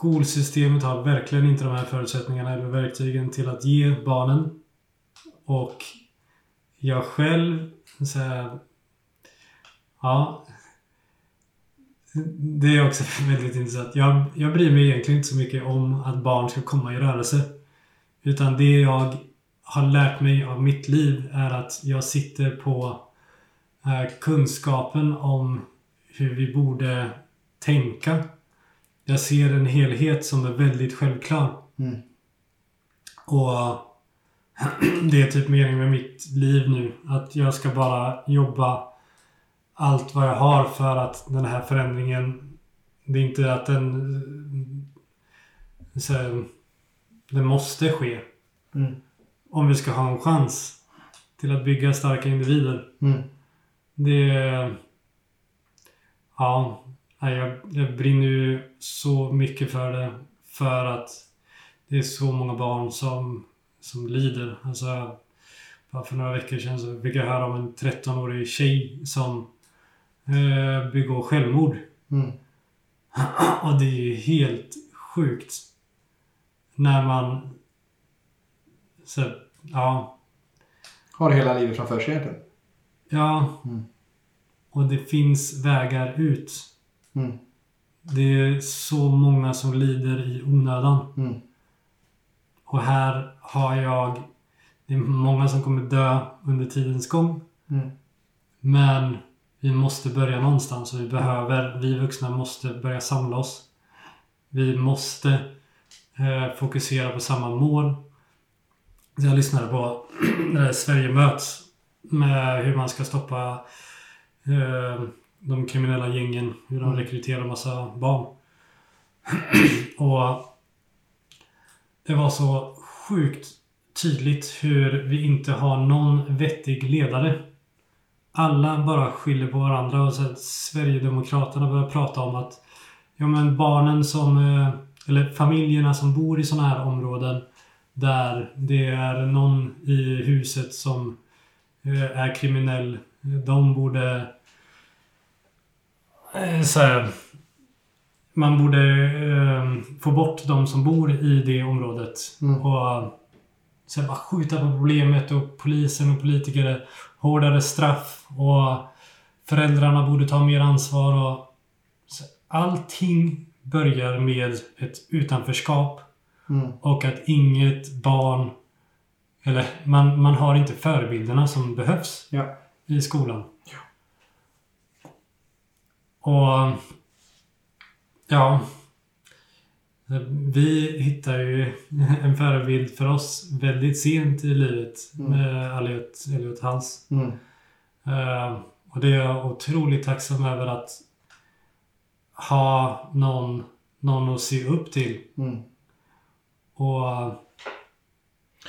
Skolsystemet har verkligen inte de här förutsättningarna eller verktygen till att ge barnen. Och jag själv, så här, ja. Det är också väldigt intressant. Jag, jag bryr mig egentligen inte så mycket om att barn ska komma i rörelse. Utan det jag har lärt mig av mitt liv är att jag sitter på eh, kunskapen om hur vi borde tänka. Jag ser en helhet som är väldigt självklar. Mm. Och det är typ meningen med mitt liv nu. Att jag ska bara jobba allt vad jag har för att den här förändringen det är inte att den så, den måste ske. Mm. Om vi ska ha en chans till att bygga starka individer. Mm. Det... Ja. Jag, jag brinner ju så mycket för det. För att det är så många barn som, som lider. Alltså, bara för några veckor sedan så fick jag höra om en 13-årig tjej som eh, begår självmord. Mm. Och det är ju helt sjukt. När man... Så, ja. Har hela livet framför sig egentligen. Ja. Mm. Och det finns vägar ut. Mm. Det är så många som lider i onödan. Mm. Och här har jag... Det är många som kommer dö under tidens gång. Mm. Men vi måste börja någonstans och vi behöver, vi vuxna måste börja samla oss. Vi måste eh, fokusera på samma mål. Jag lyssnade på när Sverige möts med hur man ska stoppa eh, de kriminella gängen, hur de Mm. rekryterar massa barn. och det var så sjukt tydligt hur vi inte har någon vettig ledare. Alla bara skyller på varandra och så att Sverigedemokraterna börjar prata om att ja men barnen som eh, eller familjerna som bor i sådana här områden där det är någon i huset som eh, är kriminell. De borde så här, man borde eh, få bort de som bor i det området. Mm. Och så här, bara skjuta på problemet och polisen och politiker hårdare straff och föräldrarna borde ta mer ansvar och så, allting börjar med ett utanförskap Mm. och att inget barn Eller man, man har inte förebilderna som behövs Ja. i skolan. Och... Ja. Vi hittar ju en förebild för oss väldigt sent i livet Mm. med Elliot, Elliot Hals. Mm. Eh, och det är jag otroligt tacksam över att ha någon, någon att se upp till. Mm. Och...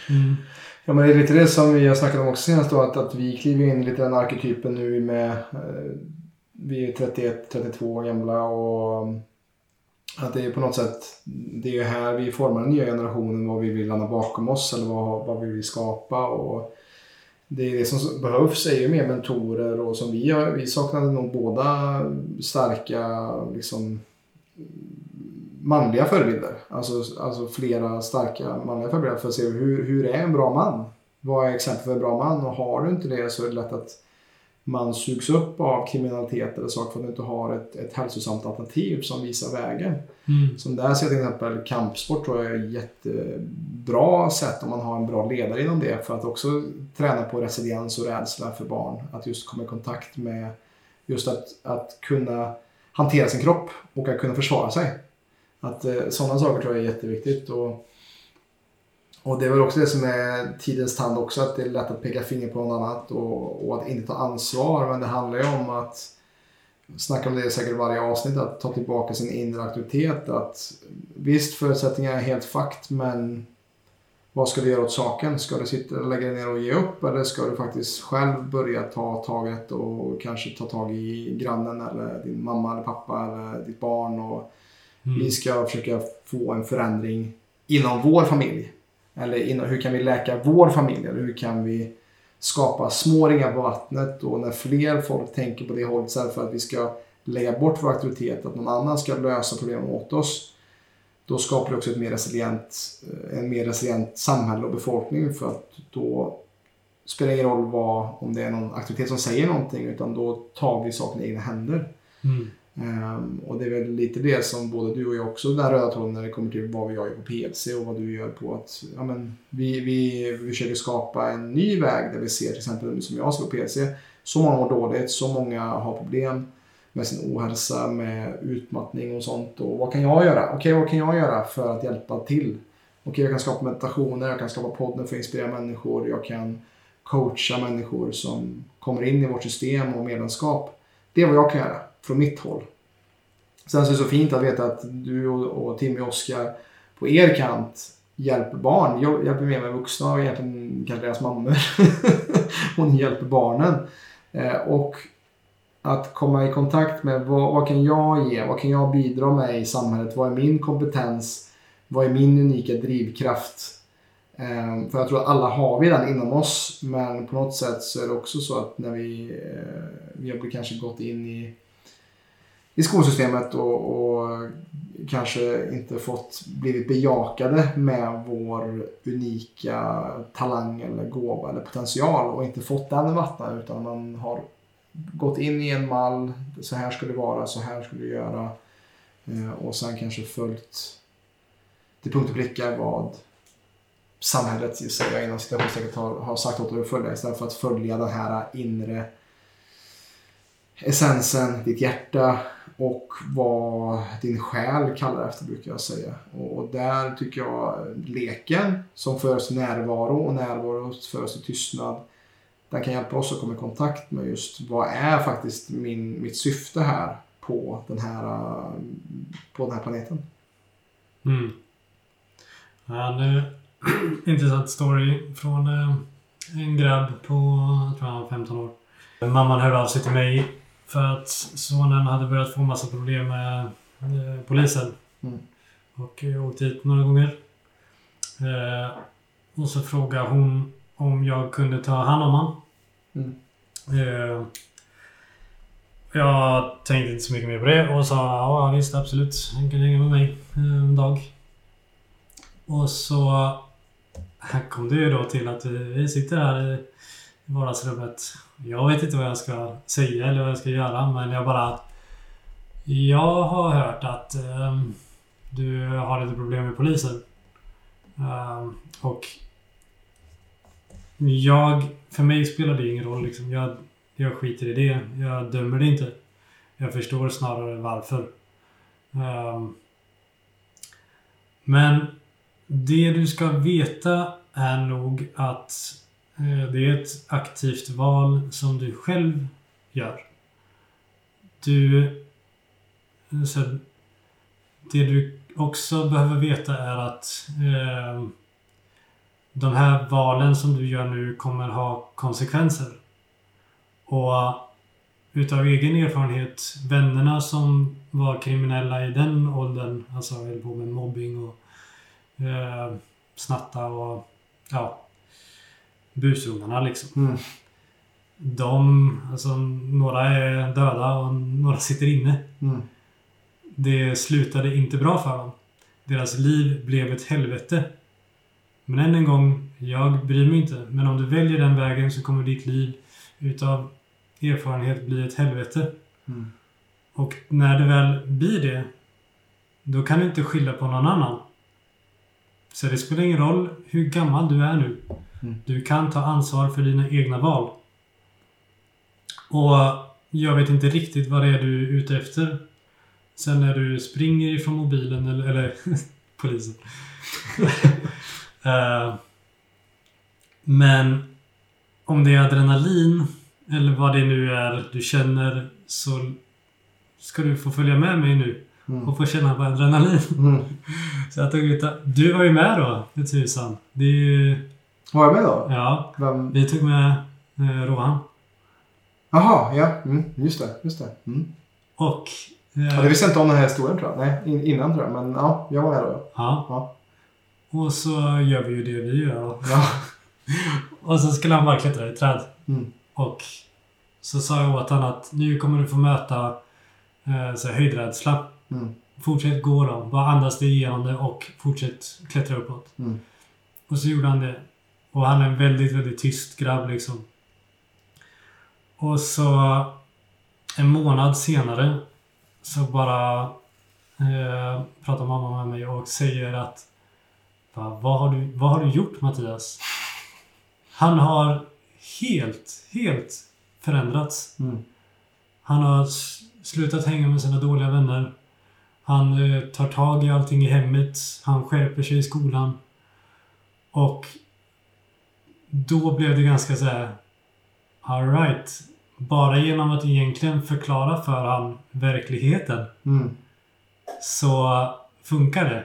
Mm, Ja men det är lite det som vi har snackat om också senast då att, att vi kliver in lite den arketypen nu med eh, vi är 31-32 år gamla och att det är på något sätt det är ju här vi formar den nya generationen vad vi vill lämna bakom oss eller vad, vad vi vill skapa och det, är det som behövs är ju mer mentorer och som vi har, vi saknade nog båda starka liksom manliga förebilder. Alltså, alltså flera starka manliga förebilder för att se hur, hur är en bra man? Vad är exempel för en bra man? Och har du inte det så är det lätt att man sugs upp av kriminalitet eller saker för att du inte har ett, ett hälsosamt alternativ som visar vägen. mm, Som där ser jag till exempel kampsport tror jag är ett jättebra sätt om man har en bra ledare inom det för att också träna på resiliens och rädsla för barn. Att just komma i kontakt med just att, att kunna hantera sin kropp och att kunna försvara sig. Att eh, sådana saker tror jag är jätteviktigt. Och, och det är väl också det som är tidens tand också, att det är lätt att peka finger på någon annat och, och att inte ta ansvar. Men det handlar ju om att snackar om det säkert varje avsnitt, att ta tillbaka sin inre auktoritet. Att visst, förutsättningarna är helt fakt, men vad ska du göra åt saken? Ska du sitta och lägga dig ner och ge upp eller ska du faktiskt själv börja ta taget och kanske ta tag i grannen eller din mamma eller pappa eller ditt barn och mm, vi ska försöka få en förändring inom vår familj. Eller inom, hur kan vi läka vår familj? Eller hur kan vi skapa små ringar på vattnet? Och när fler folk tänker på det hållet istället för att vi ska lägga bort vår auktoritet, att någon annan ska lösa problemen åt oss. Då skapar det också ett mer resilient, eh, en mer resilient samhälle och befolkning för att då spelar det ingen roll vad, om det är någon auktoritet som säger någonting utan då tar vi saken i egna händer. mm, Um, och det är väl lite det som både du och jag också, den röda tråden när det kommer till vad jag gör på PLC och vad du gör på att ja, men, vi, vi, vi försöker skapa en ny väg där vi ser till exempel som jag ser på PLC, så många mår dåligt, så många har problem med sin ohälsa, med utmattning och sånt. Och vad kan jag göra? Okej, vad kan jag göra för att hjälpa till? Okej, jag kan skapa meditationer, jag kan skapa podden för att inspirera människor, jag kan coacha människor som kommer in i vårt system och medlemskap. Det är vad jag kan göra från mitt håll. Sen så är det så fint att veta att du och, och Timmy och Oskar på er kant hjälper barn. Jag hjälper mer med vuxna och egentligen kanske deras mammor. och ni hjälper barnen. Eh, och att komma i kontakt med vad, vad kan jag ge? Vad kan jag bidra med i samhället? Vad är min kompetens? Vad är min unika drivkraft? Eh, för jag tror att alla har vi den inom oss. Men på något sätt så är det också så att när vi, eh, vi har kanske gått in i i skolsystemet och, och kanske inte fått blivit bejakade med vår unika talang eller gåva eller potential och inte fått den vattnad utan man har gått in i en mall, så här ska det vara, så här ska du göra eh, och sen kanske följt till punkt och pricka vad samhället, säger jag inom citationstecken, har, har sagt åt dig att följa istället för att följa den här inre essensen, ditt hjärta och vad din själ kallar efter brukar jag säga. Och, där tycker jag leken som för oss närvaro och närvaro för oss i tystnad. Den kan hjälpa oss att komma i kontakt med just vad är faktiskt min, mitt syfte här på den här, på den här planeten. mm. Ja, en intressant story från eh, en grabb på, jag tror han var 15 år. Mamman hörde av sig till mig för att sonen hade börjat få massa problem med eh, polisen. Mm. Och eh, åkt dit några gånger. Eh, och så frågade hon om jag kunde ta hand om honom. Mm. Eh, jag tänkte inte så mycket mer på det och sa ja visst absolut. Han kan hänga med mig eh, en dag. Och så här kom det ju då till att vi, vi sitter här i vardagsrummet. Jag vet inte vad jag ska säga eller vad jag ska göra men jag bara... Jag har hört att ehm, du har lite problem med polisen. Ehm, och jag, för mig spelar det ingen roll liksom. Jag, jag skiter i det. Jag dömer det inte. Jag förstår snarare varför. Ehm, men det du ska veta är nog att Eh, det är ett aktivt val som du själv gör. Du... Eh, så det du också behöver veta är att eh, de här valen som du gör nu kommer ha konsekvenser. Och utav egen erfarenhet, vännerna som var kriminella i den åldern, alltså höll på med mobbing och eh, snatta och ja, busungarna liksom. Mm. De, alltså några är döda och några sitter inne. Mm. Det slutade inte bra för dem. Deras liv blev ett helvete. Men än en gång, jag bryr mig inte. Men om du väljer den vägen så kommer ditt liv utav erfarenhet bli ett helvete. Mm. Och när det väl blir det, då kan du inte skylla på någon annan. Så det spelar ingen roll hur gammal du är nu. Mm. Du kan ta ansvar för dina egna val. Och jag vet inte riktigt vad det är du är ute efter. Sen när du springer ifrån mobilen eller, eller polisen. Eh, men om det är adrenalin eller vad det nu är du känner så ska du få följa med mig nu Mm. och få känna på adrenalin. Mm. Så jag tog ut Du var ju med då, för tusan. Det är ju... Var jag med då? Ja, Vem? vi tog med eh, Rohan. Jaha, ja. Mm. Just det. Just det. Mm. Och... Eh, Ja, det visste jag inte om den här historien tror jag. Nej, in, innan tror jag. Men ja, jag var här då. ja. Ja. Och så gör vi ju det vi gör. då. Ja. Och så skulle han bara klättra i träd. Mm. Och så sa jag åt honom att nu kommer du få möta eh, så här, höjdrädsla. Mm. Fortsätt gå då. Bara andas dig igenom det och fortsätt klättra uppåt. Mm. Och så gjorde han det. Och han är en väldigt, väldigt tyst grabb liksom. Och så en månad senare så bara eh, pratar mamma med mig och säger att "Va, vad har, du, vad har du gjort Mattias? Han har helt, helt förändrats. Mm. Han har slutat hänga med sina dåliga vänner. Han eh, tar tag i allting i hemmet. Han skärper sig i skolan. Och då blev det ganska så här. Alright. Bara genom att egentligen förklara för han verkligheten Mm. så funkar det.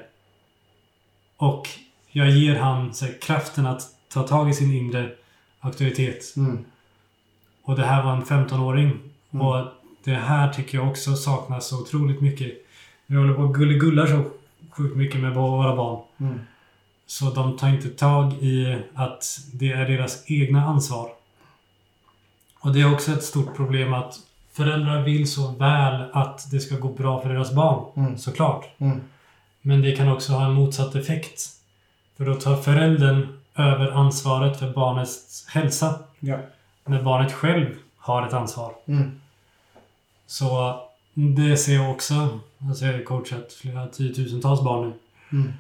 Och jag ger han så här, kraften att ta tag i sin inre auktoritet. Mm. Och det här var en 15-åring. Mm. Och det här tycker jag också saknas så otroligt mycket. Vi håller på och gulligullar så sjukt mycket med våra barn. Mm. Så de tar inte tag i att det är deras egna ansvar. Och det är också ett stort problem att föräldrar vill så väl att det ska gå bra för deras barn. Mm. Såklart. Mm. Men det kan också ha en motsatt effekt. För då tar föräldern över ansvaret för barnets hälsa. Ja. När barnet själv har ett ansvar. Mm. Så det ser jag också. Alltså jag har coachat flera tiotusentals barn nu.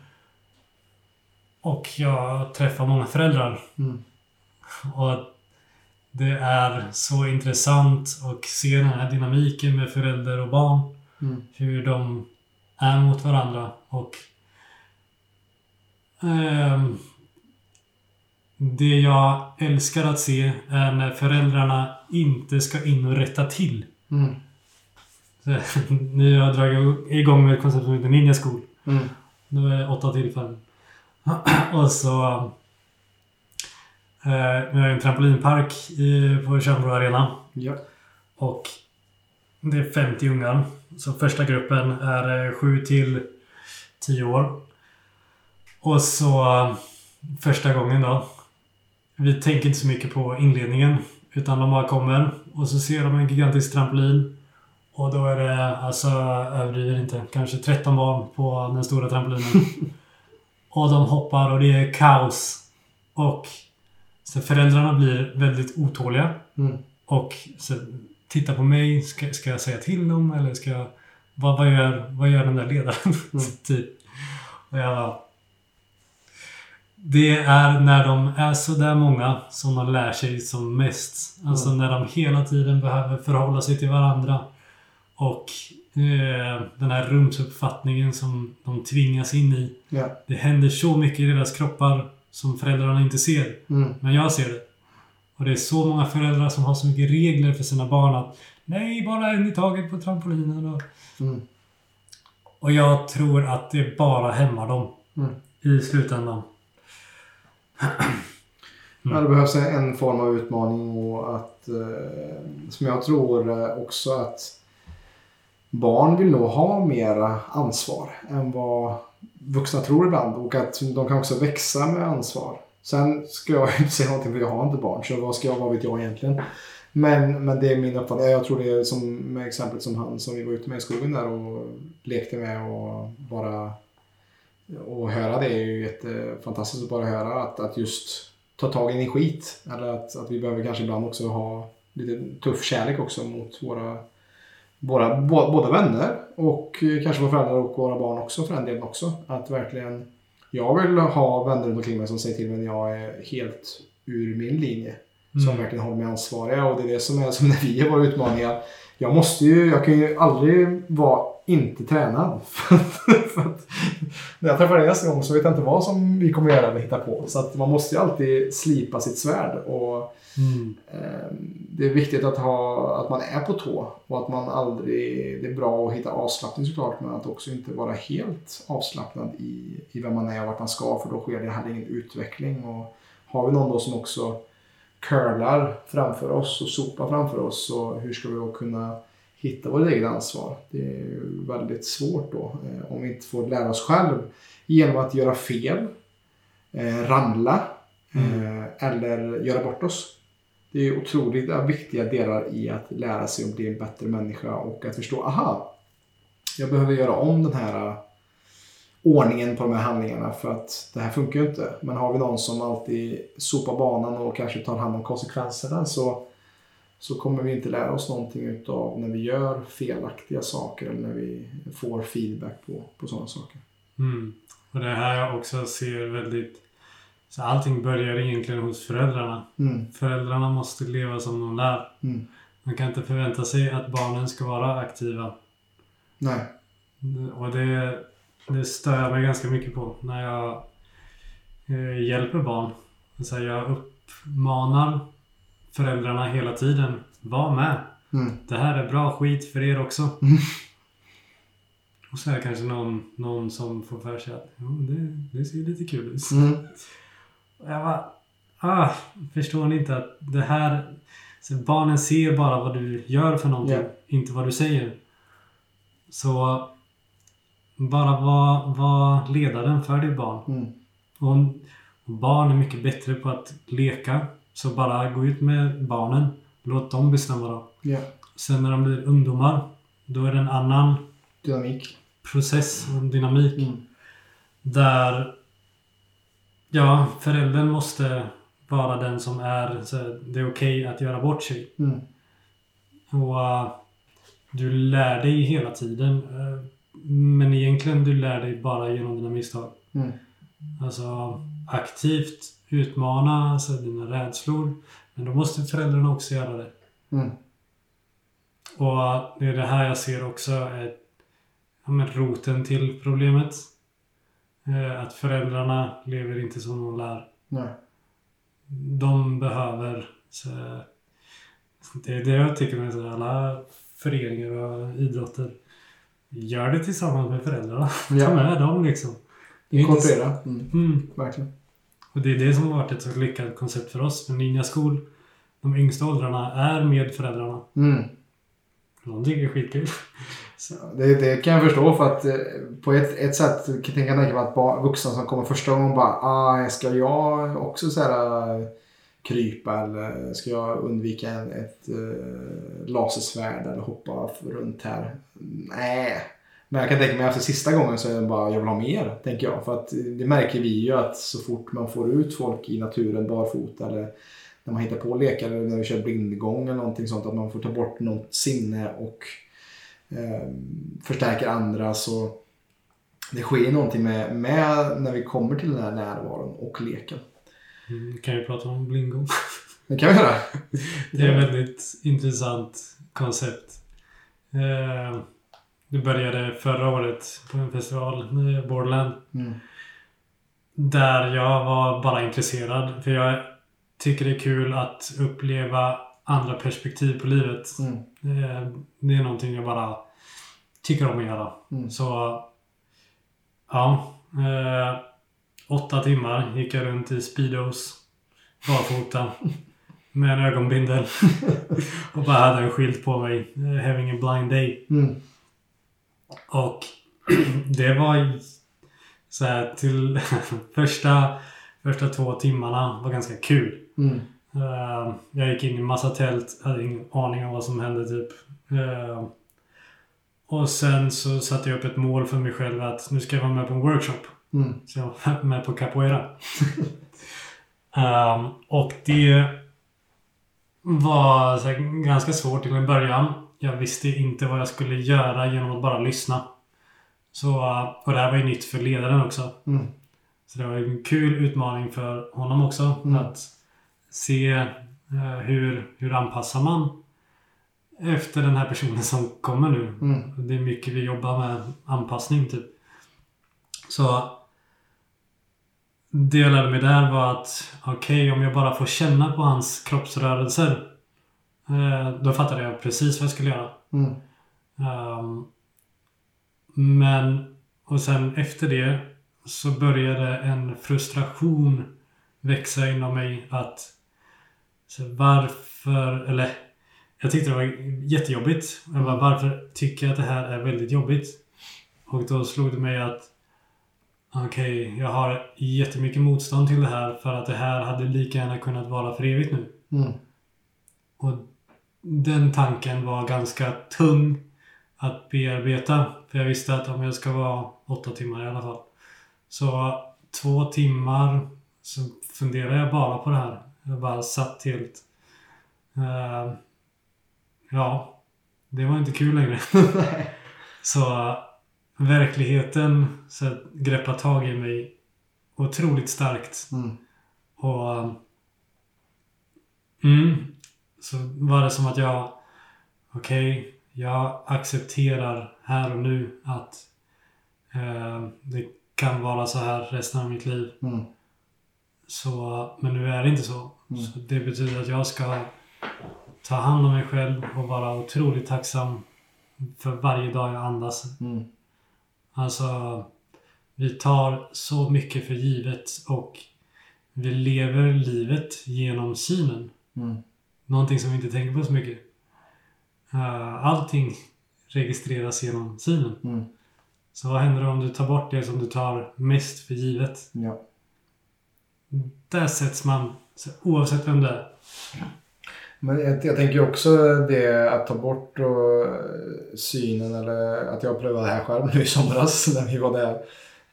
Och jag träffar många föräldrar. Mm. Och det är så intressant att se den här dynamiken med förälder och barn. Mm. Hur de är mot varandra. Och ehm, Det jag älskar att se är när föräldrarna inte ska in och rätta till. Mm. Så, nu har jag dragit igång med ett koncept som heter Ninja School. Mm. Det var åtta tillfällen. och så... Eh, vi har en trampolinpark i, på Tjörnbro Arena. Ja. Och det är 50 ungar. Så första gruppen är eh, 7 till 10 år. Och så eh, första gången då. Vi tänker inte så mycket på inledningen. Utan de bara kommer och så ser de en gigantisk trampolin. Och då är det, alltså överdriver inte, kanske 13 barn på den stora trampolinen. och de hoppar och det är kaos. Och så föräldrarna blir väldigt otåliga. Mm. Och så, titta på mig. Ska, ska jag säga till dem eller ska jag... Vad, vad, gör, vad gör den där ledaren? Mm. typ. Och jag. Det är när de är så där många som de lär sig som mest. Alltså Mm. när de hela tiden behöver förhålla sig till varandra. Och den här rumsuppfattningen som de tvingas in i. Ja. Det händer så mycket i deras kroppar som föräldrarna inte ser. Mm. Men jag ser det. Och det är så många föräldrar som har så mycket regler för sina barn att Nej, bara en i taget på trampolinen. Och, Mm. och jag tror att det bara hämmar dem Mm. i slutändan. Ja, det behövs en form av utmaning och att, eh, som jag tror eh, också att barn vill nog ha mera ansvar än vad vuxna tror ibland och att de kan också växa med ansvar. Sen ska jag inte säga någonting för jag har inte barn så vad ska jag, vad vet jag egentligen? Men, men det är min uppfattning. Jag tror det är som med exemplet som han som vi var ute med i skogen där och lekte med och bara och höra det är ju jättefantastiskt att bara höra att, att just ta tag i din skit. Eller att, att vi behöver kanske ibland också ha lite tuff kärlek också mot våra, våra bo- både vänner och eh, kanske våra föräldrar och våra barn också för den delen också. Att verkligen, jag vill ha vänner runt omkring mig som säger till mig när jag är helt ur min linje. Som Mm. verkligen håller mig ansvariga och det är det som är som när vi har våra utmaningar. Jag måste ju, jag kan ju aldrig vara inte tränad. för att när jag träffar dig nästa gång så vet jag inte vad som vi kommer göra eller hitta på. Så att man måste ju alltid slipa sitt svärd. Och Mm. eh, det är viktigt att, ha, att man är på tå och att man aldrig... Det är bra att hitta avslappning såklart men att också inte vara helt avslappnad i, i vem man är och vart man ska för då sker det heller ingen utveckling. Och har vi någon då som också curlar framför oss och sopar framför oss så hur ska vi då kunna hitta vårt eget ansvar? Det är väldigt svårt då eh, om vi inte får lära oss själv genom att göra fel, eh, ramla eh, eller göra bort oss. Det är otroligt viktiga delar i att lära sig att bli en bättre människa och att förstå, aha, jag behöver göra om den här äh, ordningen på de här handlingarna för att det här funkar ju inte. Men har vi någon som alltid sopar banan och kanske tar hand om konsekvenserna så, så kommer vi inte lära oss någonting utav när vi gör felaktiga saker eller när vi får feedback på, på sådana saker. Mm. Och det här jag också ser väldigt... Så allting börjar egentligen hos föräldrarna. Mm, Föräldrarna måste leva som de lär. mm. Man kan inte förvänta sig att barnen ska vara aktiva. Nej. Och det, det stör jag mig ganska mycket på när jag eh, hjälper barn. Så här, jag uppmanar föräldrarna hela tiden. Var med. Mm. Det här är bra skit för er också. Mm. Och så är det kanske någon, någon som får för sig att det, det ser lite kul ut. Och jag bara, ah, förstår ni inte att det här... Så barnen ser bara vad du gör för någonting, Ja. inte vad du säger. Så bara var, var ledaren för ditt barn. Mm. Och, och barn är mycket bättre på att leka. Så bara gå ut med barnen. Låt dem bestämma då. Ja. Sen när de blir ungdomar, då är det en annan Dynamik. process och dynamik. Mm. Där ja, föräldern måste vara den som är så det är okej att göra bort sig. Mm. Och uh, du lär dig hela tiden. uh, men egentligen du lär dig bara genom dina misstag. Mm. Alltså aktivt utmana alltså, dina rädslor. Men då måste föräldrarna också göra det. Mm. Och uh, det är det här jag ser också är ja, men roten till problemet. Eh, Att föräldrarna lever inte som de lär. Nej. De behöver så, Det är det jag tycker med alla föreningar och idrotter. Gör det tillsammans med föräldrarna. Ta Ja. med dem liksom. Inkorporera. Mm. Mm. Verkligen. Och det är det som har varit ett så lyckat koncept för oss. För Ninja School, de yngsta åldrarna, är med föräldrarna. Mm. De tycker det är skitkul. Så Det, det kan jag förstå för att eh, på ett, ett sätt kan jag tänka mig att vuxna som kommer första gången bara ah, ska jag också så här, eh, krypa eller ska jag undvika en, ett eh, lasersvärd eller hoppa runt här? Nej. Men jag kan tänka mig efter sista gången så är det bara jag vill ha mer, tänker jag. För att eh, det märker vi ju att så fort man får ut folk i naturen barfota eller när man hittar på lekar eller när vi kör blindgång eller någonting sånt att man får ta bort något sinne och eh, förstärker andra så det sker någonting med, med när vi kommer till den här närvaron och leken. Mm, kan ju prata om Blingo. Det kan vi göra. Det är ett väldigt intressant koncept. Eh, det började förra året på en festival Borderland. Mm. Där jag var bara intresserad. För jag tycker det är kul att uppleva andra perspektiv på livet. Mm. Eh, Det är någonting jag bara tycker om att göra. Mm. Så ja. Eh, åtta timmar gick jag runt i Speedos. Barfota. Med en ögonbindel. och bara hade en skylt på mig. eh, Having a blind day. Mm. Och det var så här till första, första två timmarna var ganska kul. Mm. Eh, jag gick in i massa tält, hade ingen aning om vad som hände typ. Eh, och sen så satte jag upp ett mål för mig själv att nu ska jag vara med på en workshop. Mm. Så jag var med på capoeira. Ehm, och det var här, ganska svårt till en början. Jag visste inte vad jag skulle göra genom att bara lyssna. Så, eh, och det här var ju nytt för ledaren också. Mm. Så det var en kul utmaning för honom också. Mm. Att se eh, hur, hur anpassar man efter den här personen som kommer nu. Mm. Det är mycket vi jobbar med anpassning typ. Så det jag lärde mig där var att okej, om jag bara får känna på hans kroppsrörelser. Eh, då fattade jag precis vad jag skulle göra. Mm. Ehm, men, och sen efter det så började en frustration växa inom mig att så varför, eller jag tyckte det var jättejobbigt. Jag bara, varför tycker jag att det här är väldigt jobbigt? Och då slog det mig att okej, jag har jättemycket motstånd till det här för att det här hade lika gärna kunnat vara för evigt nu. Mm. Och den tanken var ganska tung att bearbeta. För jag visste att om jag ska vara åtta timmar i alla fall. Så två timmar så funderade jag bara på det här. Jag bara satt helt... eh, ja, det var inte kul längre. så verkligheten så greppade tag i mig otroligt starkt. Mm. Och... Mm. Så var det som att jag... Okej, jag accepterar här och nu att eh, det kan vara så här resten av mitt liv. Mm. Så, men nu är det inte så. Mm. Så det betyder att jag ska ta hand om mig själv och vara otroligt tacksam för varje dag jag andas. Mm. Alltså, vi tar så mycket för givet och vi lever livet genom synen. Mm. Någonting som vi inte tänker på så mycket. Eh, allting registreras genom synen. Mm. Så vad händer om du tar bort det som du tar mest för givet? Ja. Där sätts man, så oavsett vem det är. Men jag, jag tänker också det att ta bort då, eh, synen eller att jag prövade det här själv nu i somras när vi var där.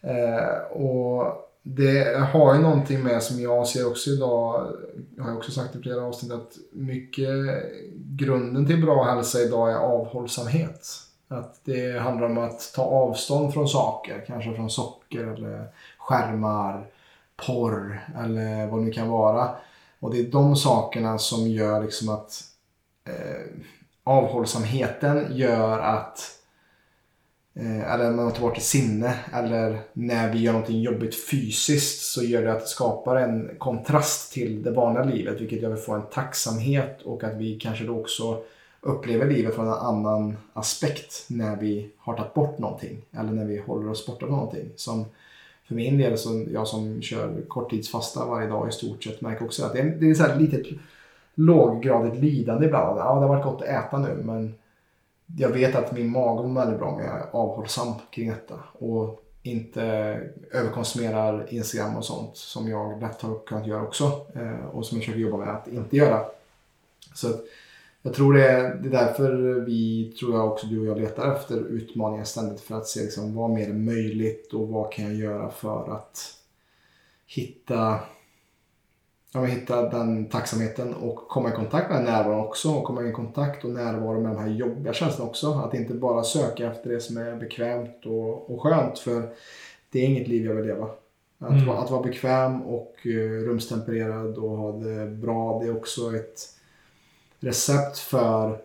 Eh, och det har ju någonting med som jag ser också idag, jag har också sagt i flera avsnitt att mycket grunden till bra hälsa idag är avhållsamhet. Att det handlar om att ta avstånd från saker, kanske från socker eller skärmar, porr eller vad det nu kan vara. Och det är de sakerna som gör liksom att eh, avhållsamheten gör att eh, eller när man tar bort ett sinne eller när vi gör någonting jobbigt fysiskt så gör det att det skapar en kontrast till det vanliga livet vilket gör att vi får en tacksamhet och att vi kanske då också upplever livet från en annan aspekt när vi har tagit bort någonting eller när vi håller oss borta från någonting. Som för min del, så jag som kör korttidsfasta varje dag i stort sett, märker också att det är, det är så här litet låggradigt lidande ibland. Ja, det har varit gott att äta nu, men jag vet att min mage mår väldigt bra om jag är avhållsam kring detta. Och inte överkonsumerar Instagram och sånt som jag lätt har kunnat göra också. Eh, och som jag försöker jobba med att inte göra. Så att jag tror det är, det är därför vi, tror jag också du och jag letar efter utmaningar ständigt för att se liksom, vad mer är möjligt och vad kan jag göra för att hitta ja, men hitta den tacksamheten och komma i kontakt med närvaron också. Och komma i kontakt och närvaro med de här jobbiga känslorna också. Att inte bara söka efter det som är bekvämt och, och skönt. För det är inget liv jag vill leva. Att, Mm. att vara bekväm och uh, rumstempererad och ha det bra, det är också ett recept för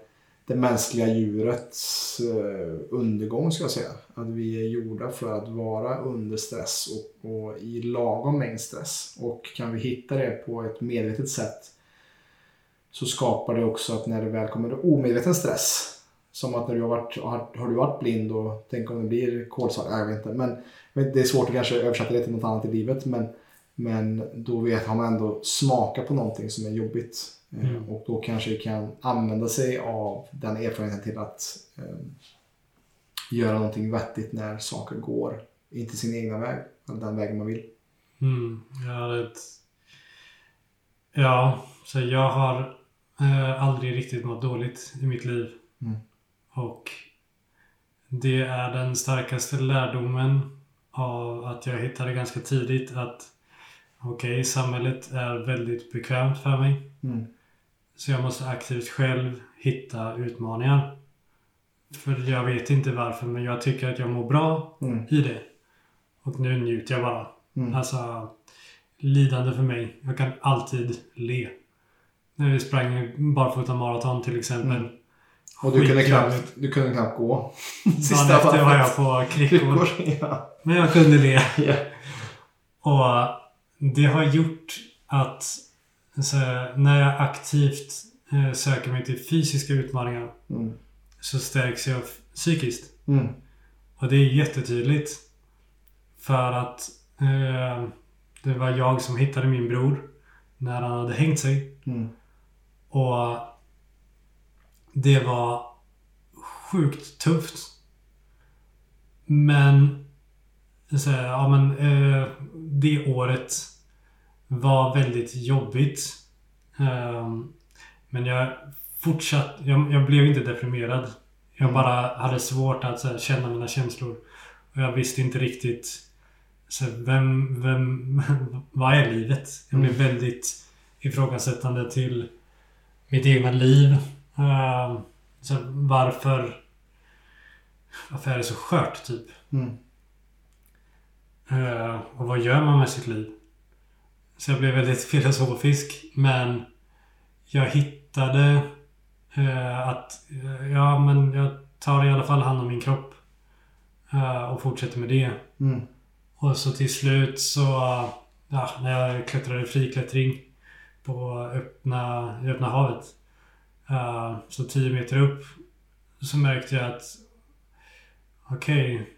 det mänskliga djurets eh, undergång ska jag säga. Att vi är gjorda för att vara under stress och, och i lagom mängd stress. Och kan vi hitta det på ett medvetet sätt så skapar det också att när det väl kommer omedveten stress som att när du har varit, har, har du varit blind och tänk om det blir kolsvart, jag vet inte. Men, men det är svårt att kanske översätta det till något annat i livet. Men, men då vet, har man ändå smakat på någonting som är jobbigt. Eh, Mm. Och då kanske kan använda sig av den erfarenheten till att eh, göra någonting vettigt när saker går inte sin egna väg. Eller den vägen man vill. Mm, har ett... Ja, så jag har eh, aldrig riktigt mått dåligt i mitt liv. Mm. Och det är den starkaste lärdomen av att jag hittade ganska tidigt att okej, samhället är väldigt bekvämt för mig. Mm. Så jag måste aktivt själv hitta utmaningar. För jag vet inte varför, men jag tycker att jag mår bra Mm. i det. Och nu njuter jag bara. Mm. Alltså, lidande för mig. Jag kan alltid le. När vi sprang barfota maraton till exempel. Mm. Och du kunde, knappt, du kunde knappt gå. Dagen efter var jag på kryckor. Ja. Men jag kunde le. Ja. Och det har gjort att så, när jag aktivt eh, söker mig till fysiska utmaningar Mm. så stärks jag psykiskt. Mm. Och det är jättetydligt. För att eh, det var jag som hittade min bror när han hade hängt sig. Mm. Och det var sjukt tufft. Men, så här, ja men eh, det året var väldigt jobbigt. Ehm, men jag fortsatte, jag, jag blev inte deprimerad. Jag Mm. bara hade svårt att här, känna mina känslor. Och jag visste inte riktigt så här, vem, vem, vad är livet? Jag blev väldigt ifrågasättande till mitt egna liv. Ehm, så här, varför varför är det så skört typ? Mm. Eh, och vad gör man med sitt liv? Så jag blev väldigt filosofisk. Men jag hittade eh, att eh, ja, men jag tar i alla fall hand om min kropp. eh, och fortsätter med det. Mm. Och så till slut så, ja, när jag klättrade friklättring på öppna, i öppna havet. eh, så 10 meter upp så märkte jag att okej,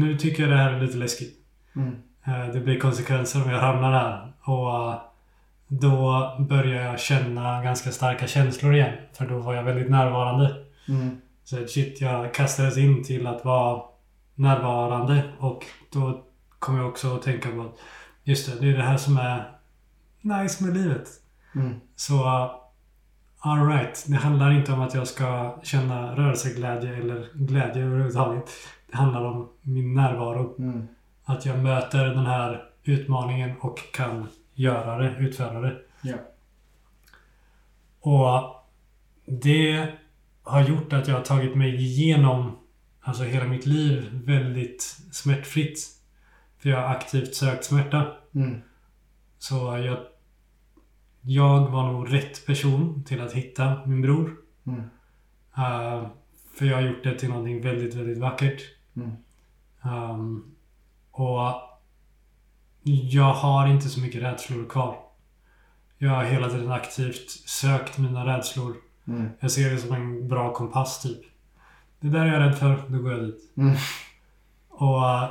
nu tycker jag det här är lite läskigt. Mm. Eh, Det blir konsekvenser om jag hamnar här. Och eh, då börjar jag känna ganska starka känslor igen. För då var jag väldigt närvarande. Mm. Så shit, jag kastades in till att vara närvarande. Och då kom jag också att tänka på att just det, det är det här som är nice med livet. Mm. Så uh, alright, det handlar inte om att jag ska känna rörelseglädje eller glädje överhuvudtaget. Det handlar om min närvaro. Mm. Att jag möter den här utmaningen och kan göra det, utföra det. Ja. Och det har gjort att jag har tagit mig igenom alltså hela mitt liv väldigt smärtfritt. För jag har aktivt sökt smärta. Mm. Så jag, jag var nog rätt person till att hitta min bror. Mm. Eh, för jag har gjort det till någonting väldigt, väldigt vackert. Mm. Ehm, och jag har inte så mycket rädslor kvar. Jag har hela tiden aktivt sökt mina rädslor. Mm. Jag ser det som en bra kompass typ. Det där är jag rädd för, då går jag dit. Mm. Och eh,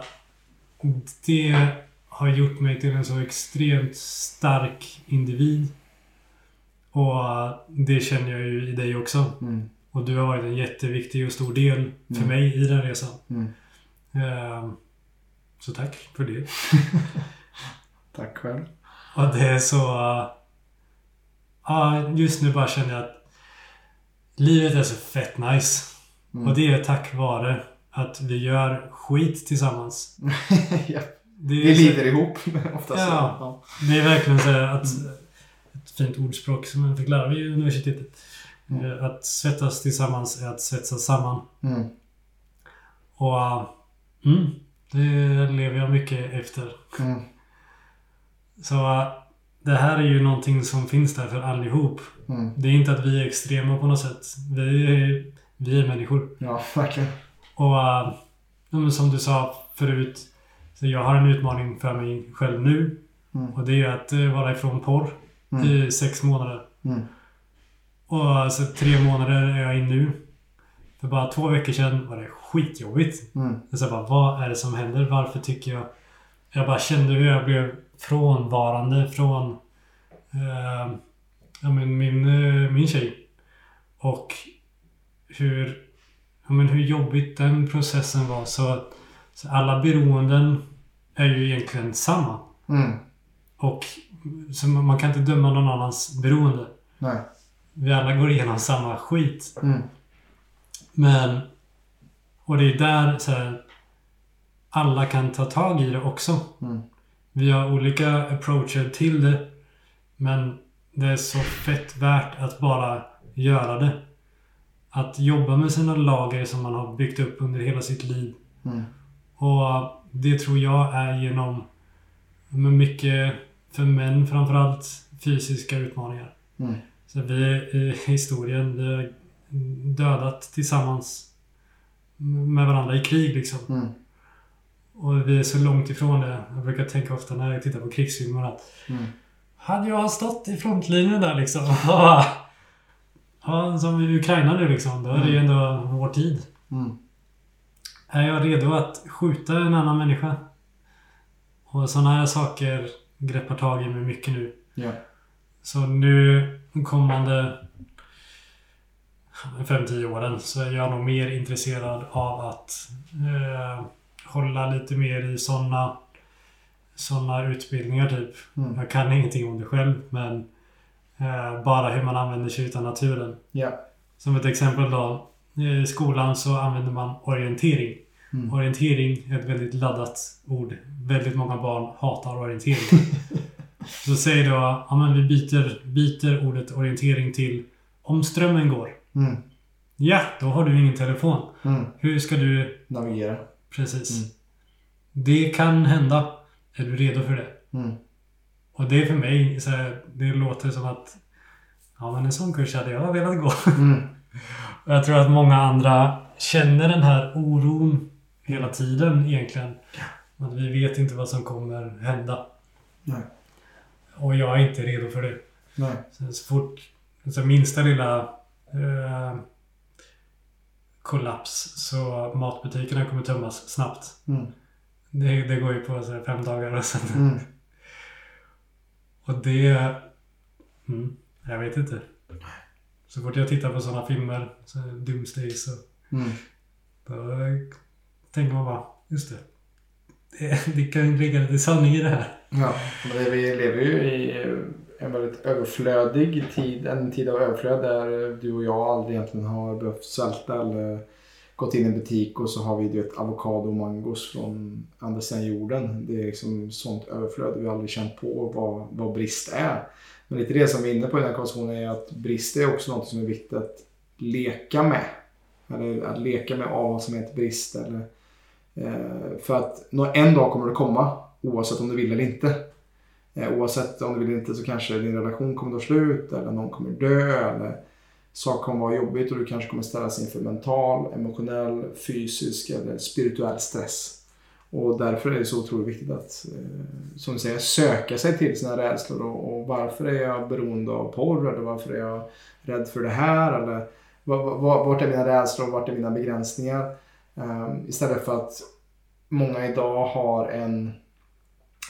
det har gjort mig till en så extremt stark individ. Och eh, det känner jag ju i dig också. Mm. Och du har varit en jätteviktig och stor del för Mm. mig i den resan. Mm. Så tack för det. Tack själv. Och det är så... Ja, just nu bara känner jag att livet är så fett nice. Mm. Och det är tack vare att vi gör skit tillsammans. ja. Vi så- lider ihop oftast. Ja. Det är verkligen så att ett fint ordspråk som jag fick lära mig i universitetet. Mm. Eh, Att svettas tillsammans är att svetsas samman. Mm. Och uh, mm, det lever jag mycket efter. Mm. Så uh, det här är ju någonting som finns där för allihop. Mm. Det är inte att vi är extrema på något sätt. Vi är, vi är människor. Ja, verkligen. Och men som du sa förut. Så jag har en utmaning för mig själv nu. Mm. Och det är att uh, vara ifrån porr Mm. i sex månader. Mm. Och alltså, tre månader är jag in nu. För bara två veckor sedan var det skitjobbigt. Mm. Så jag bara, vad är det som händer? Varför tycker jag... Jag bara kände hur jag blev frånvarande från eh, ja, men min, eh, min tjej. Och hur, ja, men hur jobbigt den processen var. Så, så alla beroenden är ju egentligen samma. Mm. Och så man man kan inte döma någon annans beroende. Nej. Vi alla går igenom samma skit. Mm. Men... Och det är där så här, alla kan ta tag i det också. Mm. Vi har olika approacher till det. Men det är så fett värt att bara göra det. Att jobba med sina lager som man har byggt upp under hela sitt liv. Mm. Och det tror jag är genom med mycket, för män framförallt, fysiska utmaningar. Mm. Så vi i historien, vi har dödat tillsammans med varandra i krig liksom. Mm. Och vi är så långt ifrån det. Jag brukar tänka ofta när jag tittar på krigsfilmer att Mm. hade jag stått i frontlinjen där liksom. ja, som i Ukraina nu liksom. Då är det ju ändå vår tid. Mm. Är jag redo att skjuta en annan människa? Och sådana här saker greppar tag i mig mycket nu. Ja. Så nu kommande 5-10 åren så är jag nog mer intresserad av att eh, hålla lite mer i sådana såna utbildningar typ. Mm. Jag kan ingenting om det själv men eh, bara hur man använder sig utav naturen. Ja. Som ett exempel då. I skolan så använder man orientering. Mm. Orientering är ett väldigt laddat ord. Väldigt många barn hatar orientering. så säg då, ja men vi byter, byter ordet orientering till om strömmen går. Mm. Ja, då har du ingen telefon. Mm. Hur ska du... Navigera. Precis. Mm. Det kan hända. Är du redo för det? Mm. Och det är för mig, så här, det låter som att Ja men en sån kurs hade jag velat gå. Mm. Och jag tror att många andra känner den här oron hela tiden egentligen. Att vi vet inte vad som kommer hända. Nej. Och jag är inte redo för det. Nej. Så, så fort så minsta lilla eh, kollaps så matbutikerna kommer tömmas snabbt. Mm. Det, det går ju på så här, fem dagar och sen... Mm. Och det... Mm, jag vet inte. Så fort jag tittar på sådana filmer, så Doomsday, så Mm. då tänker man bara, just det. Det, det kan ligga lite sanning i det här. Ja, men det, vi lever ju i en väldigt överflödig tid. En tid av överflöd där du och jag aldrig egentligen har behövt svälta eller gått in i en butik och så har vi du vet, avokado och mangos från andra sidan jorden. Det är liksom sånt överflöd. Vi har aldrig känt på vad, vad brist är. Men lite det som vi är inne på i den här konversationen är att brist är också något som är viktigt att leka med. Eller att leka med av vad som heter brist. Eller, eh, för att en dag kommer det komma oavsett om du vill eller inte. Eh, oavsett om du vill inte så kanske din relation kommer ta slut eller någon kommer dö eller saker kommer vara jobbigt och du kanske kommer ställas inför mental, emotionell, fysisk eller spirituell stress. Och därför är det så otroligt viktigt att, eh, som du säger, söka sig till sina rädslor och, och varför är jag beroende av porr eller varför är jag rädd för det här eller vart är mina rädslor och vart är mina begränsningar? Eh, istället för att många idag har en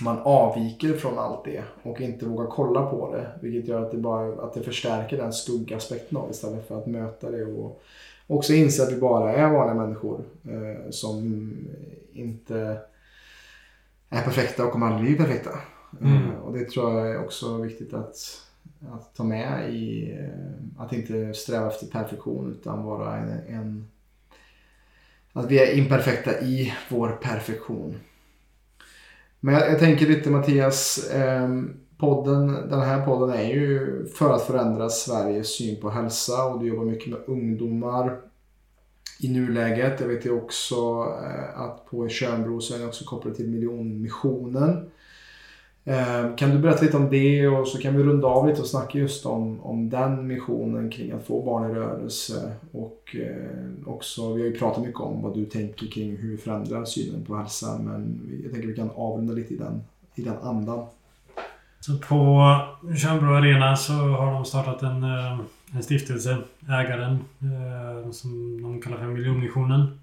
man avviker från allt det och inte vågar kolla på det. Vilket gör att det, bara, att det förstärker den skuggaspekten av istället för att möta det och också inse att vi bara är vanliga människor eh, som inte är perfekta och kommer aldrig bli perfekta. Mm. Eh, och det tror jag är också viktigt att, att ta med i eh, att inte sträva efter perfektion utan vara en, en att vi är imperfekta i vår perfektion. Men jag, jag tänker lite Mattias, eh, podden, den här podden är ju för att förändra Sveriges syn på hälsa och du jobbar mycket med ungdomar i nuläget. Jag vet ju också eh, att på Tjörnbro så är ni också kopplade till Miljonmissionen. Eh, kan du berätta lite om det och så kan vi runda av lite och snacka just om, om den missionen kring att få barn i rörelse. Och eh, också, vi har ju pratat mycket om vad du tänker kring hur vi förändrar synen på hälsa men jag tänker att vi kan avrunda lite i den, i den andan. Så på Tjörnbro Arena så har de startat en, eh, en stiftelse, ägaren, eh, som de kallar för Miljonmissionen.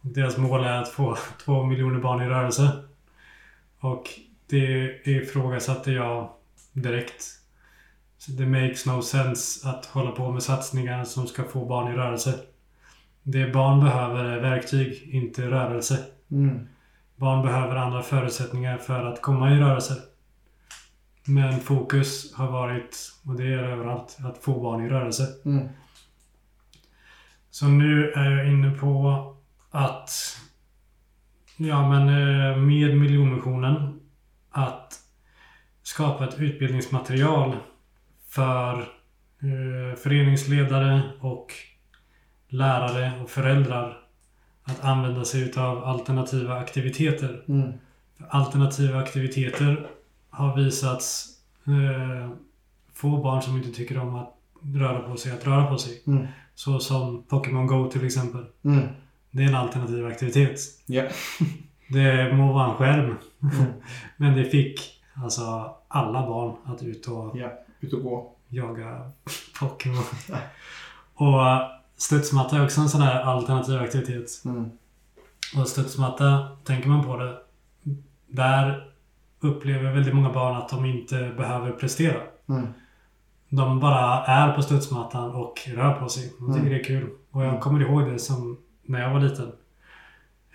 Deras mål är att få två miljoner barn i rörelse. Och det ifrågasatte jag direkt. Så det makes no sense att hålla på med satsningar som ska få barn i rörelse. Det barn behöver är verktyg, inte rörelse. Mm. Barn behöver andra förutsättningar för att komma i rörelse. Men fokus har varit, och det är överallt, att få barn i rörelse. Mm. Så nu är jag inne på att Ja men eh, med miljonmissionen att skapa ett utbildningsmaterial för eh, föreningsledare och lärare och föräldrar att använda sig utav alternativa aktiviteter. Mm. Alternativa aktiviteter har visats eh, få barn som inte tycker om att röra på sig att röra på sig. Mm. Så som Pokémon Go till exempel. Mm. Det är en alternativ aktivitet. Ja. Det må vara en skärm. Mm. Men det fick alltså alla barn att ut och ja. Ut och gå. jaga Pokémon. och studsmatta är också en sån här alternativ aktivitet. Mm. Och studsmatta, tänker man på det, där upplever väldigt många barn att de inte behöver prestera. Mm. De bara är på studsmattan och rör på sig. De tycker Mm. det är kul. Och jag kommer ihåg det som när jag var liten.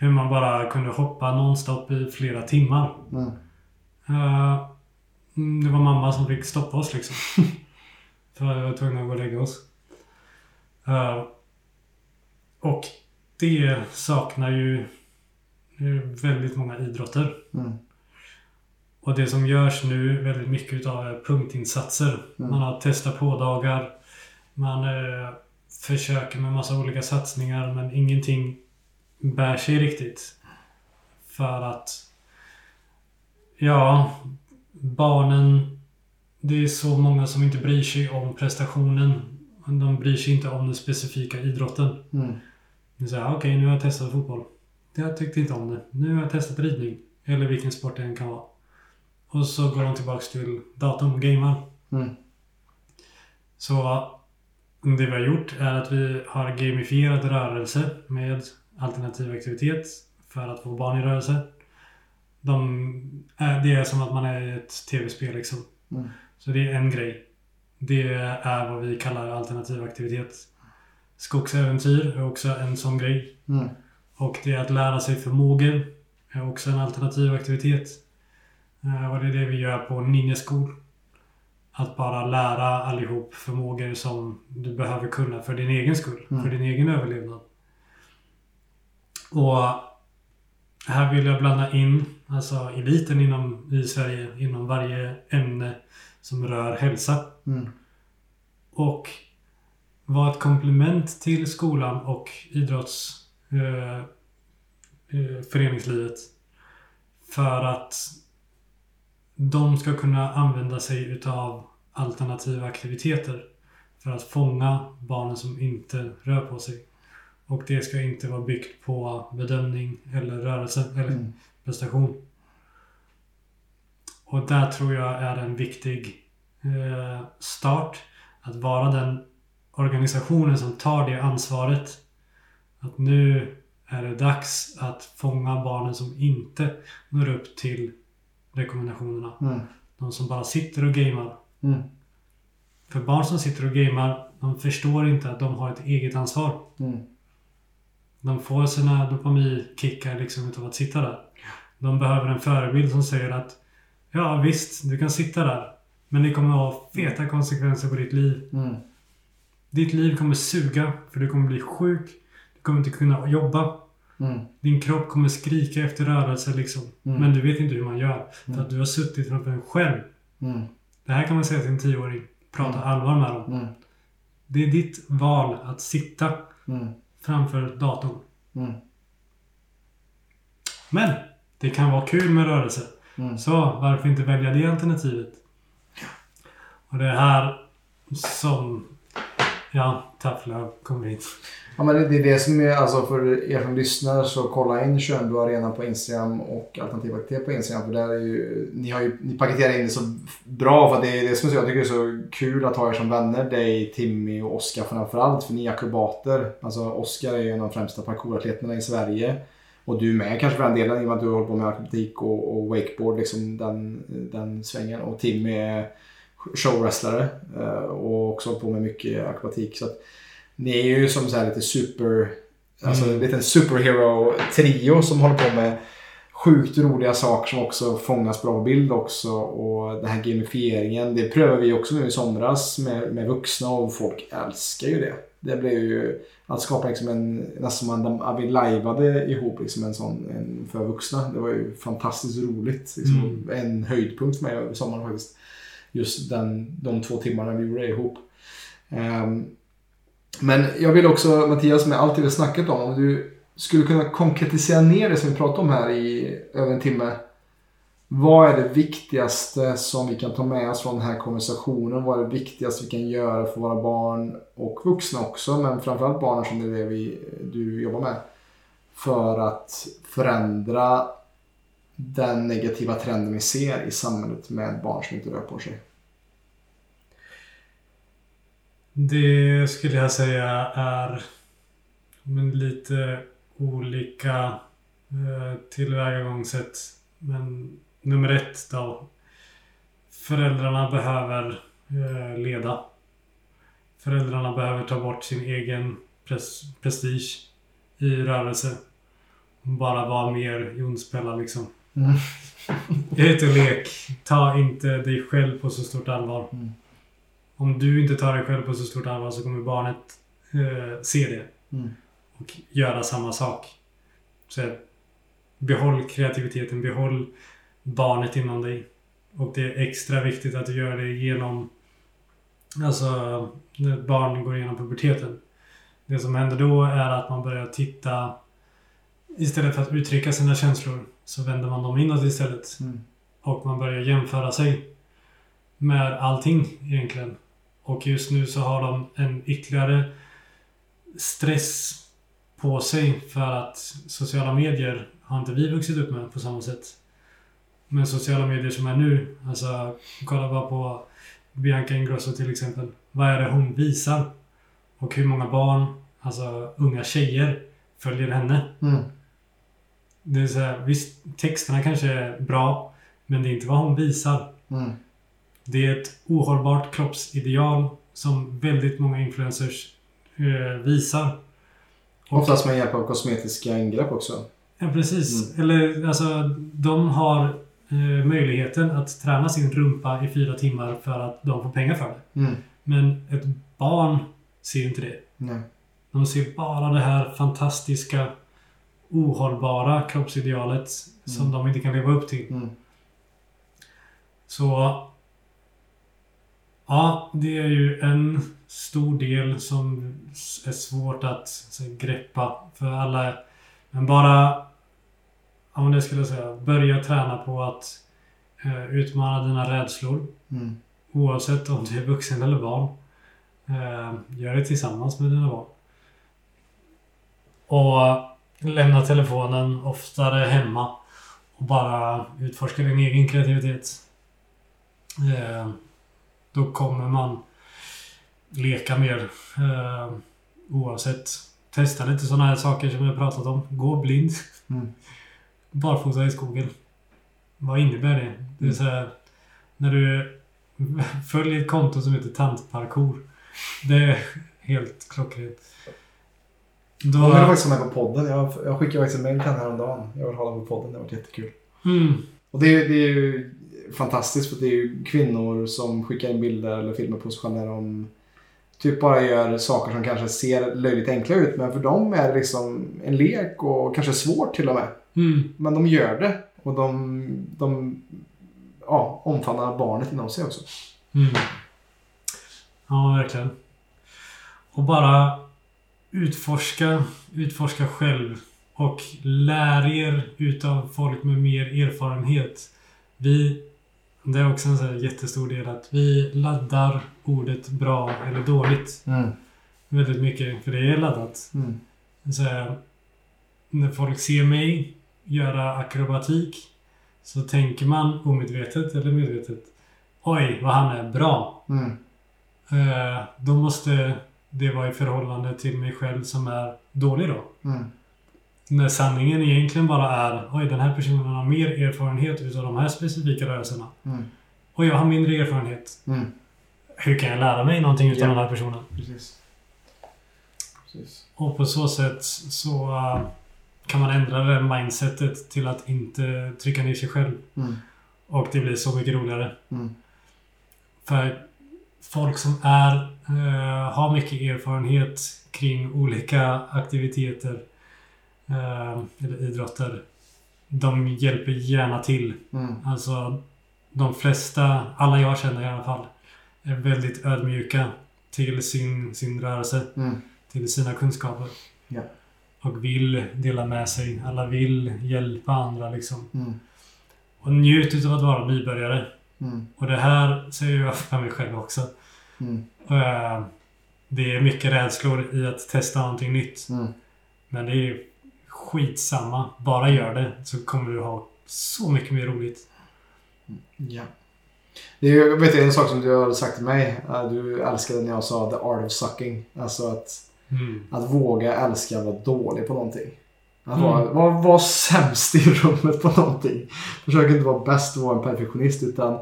Hur man bara kunde hoppa nonstop i flera timmar. Mm. Mm, det var mamma som fick stoppa oss liksom. För vi var tvungna att gå och lägga oss. Eh, och det saknar ju väldigt många idrotter. Mm. Och det som görs nu väldigt mycket utav är punktinsatser. Mm. Man har testat på dagar. Man eh, försöker med massa olika satsningar men ingenting bär sig riktigt. För att Ja, barnen Det är så många som inte bryr sig om prestationen. De bryr sig inte om den specifika idrotten. Mm. Så här, okej nu har jag testat fotboll. Jag tyckte inte om det. Nu har jag testat ridning. Eller vilken sport det än kan vara. Och så går de tillbaks till datorn och gamer. Mm. Så det vi har gjort är att vi har gamifierat rörelse med alternativ aktivitet för att få barn i rörelse. De, är- det är som att man är i ett tv-spel liksom. Mm. Så det är en grej. Det är vad vi kallar alternativ aktivitet. Skogsäventyr är också en sån grej. Mm. Och det är att lära sig förmågor är också en alternativ aktivitet. Eh, Och det är det vi gör på Ninja School. Att bara lära allihop förmågor som du behöver kunna för din egen skull. Mm. För din egen överlevnad. Och här vill jag blanda in alltså eliten inom, i Sverige inom varje ämne som rör hälsa. Mm. Och vara ett komplement till skolan och idrotts eh, eh. För att de ska kunna använda sig utav alternativa aktiviteter. För att fånga barnen som inte rör på sig. Och det ska inte vara byggt på bedömning eller rörelse eller Mm. prestation. Och där tror jag är en viktig eh, start. Att vara den organisationen som tar det ansvaret. Att nu är det dags att fånga barnen som inte når upp till rekommendationerna. Mm. De som bara sitter och gamer. Mm. För barn som sitter och gamer, de förstår inte att de har ett eget ansvar. Mm. De får sina dopaminkickar liksom utav att sitta där. De behöver en förebild som säger att Ja visst, du kan sitta där. Men det kommer att ha feta konsekvenser på ditt liv. Mm. Ditt liv kommer suga, för du kommer bli sjuk. Du kommer inte kunna jobba. Mm. Din kropp kommer skrika efter rörelse liksom. Mm. Men du vet inte hur man gör. För Mm. att du har suttit framför en skärm Mm. Det här kan man säga till en tioåring. Prata Mm. allvar med dem. Det är ditt val att sitta. Framför datorn. Mm. Men det kan vara kul med rörelse. Mm. Så varför inte välja det alternativet? Och det är här som ja, tough love kom hit. Ja, men det är det som är, alltså för er som lyssnar så kolla in Könbo Arena på Instagram och Alternativ Aktivitet på Instagram. För där är ju, ni har ju ni paketerar in det så bra för att det är det som jag tycker är så kul att ha er som vänner. Dig, Timmy och Oskar framförallt. För ni är akrobater. Alltså Oskar är ju en av de främsta parkouratleterna i Sverige. Och du med kanske för den delen i och med att du håller på med akrobatik och, och wakeboard, liksom den, den svängen. Och Timmy är showwrestlare eh, och också håller på med mycket akrobatik. Så att, ni är ju som så här lite super... Alltså Mm. en liten superhero-trio som håller på med sjukt roliga saker som också fångas bra på bild också. Och den här gamifieringen, det prövade vi också nu i somras med, med vuxna och folk älskar ju det. Det blev ju att skapa liksom en, nästan som man, att vi lajvade ihop liksom en sån en för vuxna. Det var ju fantastiskt roligt. Liksom, En höjdpunkt för mig över sommaren faktiskt. Just den, de två timmarna vi gjorde det ihop. Um, men jag vill också, Mattias, med allt det vi snackat om, om du skulle kunna konkretisera ner det som vi pratade om här i över en timme. Vad är det viktigaste som vi kan ta med oss från den här konversationen? Vad är det viktigaste vi kan göra för våra barn och vuxna också, men framförallt barnen som det är det vi, du jobbar med. För att förändra den negativa trenden vi ser i samhället med barn som inte rör på sig. Det skulle jag säga är men lite olika eh, tillvägagångssätt. Men nummer ett då. Föräldrarna behöver eh, leda. Föräldrarna behöver ta bort sin egen prestige i rörelse. Bara vara mer jonspelare liksom. Mm. Ut och lek. Ta inte dig själv på så stort allvar. Mm. Om du inte tar dig själv på så stort allvar så kommer barnet eh, se det Mm. och göra samma sak. Så behåll kreativiteten, behåll barnet inom dig. Och det är extra viktigt att du gör det genom Alltså när ett barn går igenom puberteten. Det som händer då är att man börjar titta Istället för att uttrycka sina känslor så vänder man dem inåt istället. Mm. Och man börjar jämföra sig med allting egentligen. Och just nu så har de en ytterligare stress på sig för att sociala medier har inte vi vuxit upp med på samma sätt. Men sociala medier som är nu, alltså kolla bara på Bianca Ingrosso till exempel. Vad är det hon visar? Och hur många barn, alltså unga tjejer, följer henne. Mm. Det är så här, visst, texterna kanske är bra, men det är inte vad hon visar. Mm. Det är ett ohållbart kroppsideal som väldigt många influencers eh, visar. Och, Oftast med hjälp av kosmetiska ingrepp också. ja, precis. Eller alltså, de har eh, möjligheten att träna sin rumpa i fyra timmar för att de får pengar för det. Mm. Men ett barn ser inte det. Nej. De ser bara det här fantastiska ohållbara kroppsidealet som Mm. de inte kan leva upp till. Mm. Så Ja, det är ju en stor del som är svårt att så, greppa för alla. Men bara, ja men det skulle jag säga, börja träna på att eh, utmana dina rädslor. Mm. Oavsett om du är vuxen eller barn. Eh, gör det tillsammans med dina barn. Och lämna telefonen oftare hemma. Och bara utforska din egen kreativitet. Eh, då kommer man leka mer. Eh, oavsett. Testa lite sådana här saker som jag pratat om. Gå blind. Mm. Barfota i skogen. Vad innebär det? Det är så här, när du följer ett konto som heter Tantparkour. Det är helt klockrent. Då, Hon vill faktiskt vara med på podden. Jag, jag skickade faktiskt en mejl till henne häromdagen. Jag vill ha henne på podden. Det har varit jättekul. mm, Och det, är- det är ju fantastiskt för det är ju kvinnor som skickar in bilder eller filmer på sig själva när de typ bara gör saker som kanske ser löjligt enkla ut. Men för dem är det liksom en lek och kanske svårt till och med. mm, Men de gör det. Och de, de ja, omfamna barnet inom sig också. Mm. Ja, verkligen. Och bara utforska, utforska själv. Och lär er utav folk med mer erfarenhet. Vi, det är också en här jättestor del att vi laddar ordet bra eller dåligt Mm. väldigt mycket. För det är laddat. Mm. Så här, när folk ser mig göra akrobatik så tänker man omedvetet eller medvetet Oj, vad han är bra. Mm. Eh, då måste det vara i förhållande till mig själv som är dålig då. Mm. När sanningen egentligen bara är Oj, den här personen har mer erfarenhet utav de här specifika rörelserna. Mm. Och jag har mindre erfarenhet. Mm. Hur kan jag lära mig någonting utav Ja. den här personen? Precis. Precis. Och på så sätt så eh, kan man ändra det mindsetet till att inte trycka ner sig själv. Mm. Och det blir så mycket roligare. Mm. För folk som är, eh, har mycket erfarenhet kring olika aktiviteter eh, eller idrotter. De hjälper gärna till. Mm. Alltså de flesta, alla jag känner i alla fall, är väldigt ödmjuka till sin, sin rörelse, Mm. till sina kunskaper. Ja. Och vill dela med sig. Alla vill hjälpa andra liksom. Mm. Och njut utav att vara nybörjare. Mm. Och det här säger jag för mig själv också. Mm. Eh, Det är mycket rädslor i att testa någonting nytt. Mm. Men det är skitsamma. Bara gör det så kommer du ha så mycket mer roligt. Ja. Det är ju, vet du, en sak som du har sagt till mig. äh, Du älskade när jag sa the art of sucking. Alltså att, Mm. att våga älska att vara dålig på någonting. Att Mm. vara, vara, vara sämst i rummet på någonting. Försök inte vara bäst och vara en perfektionist utan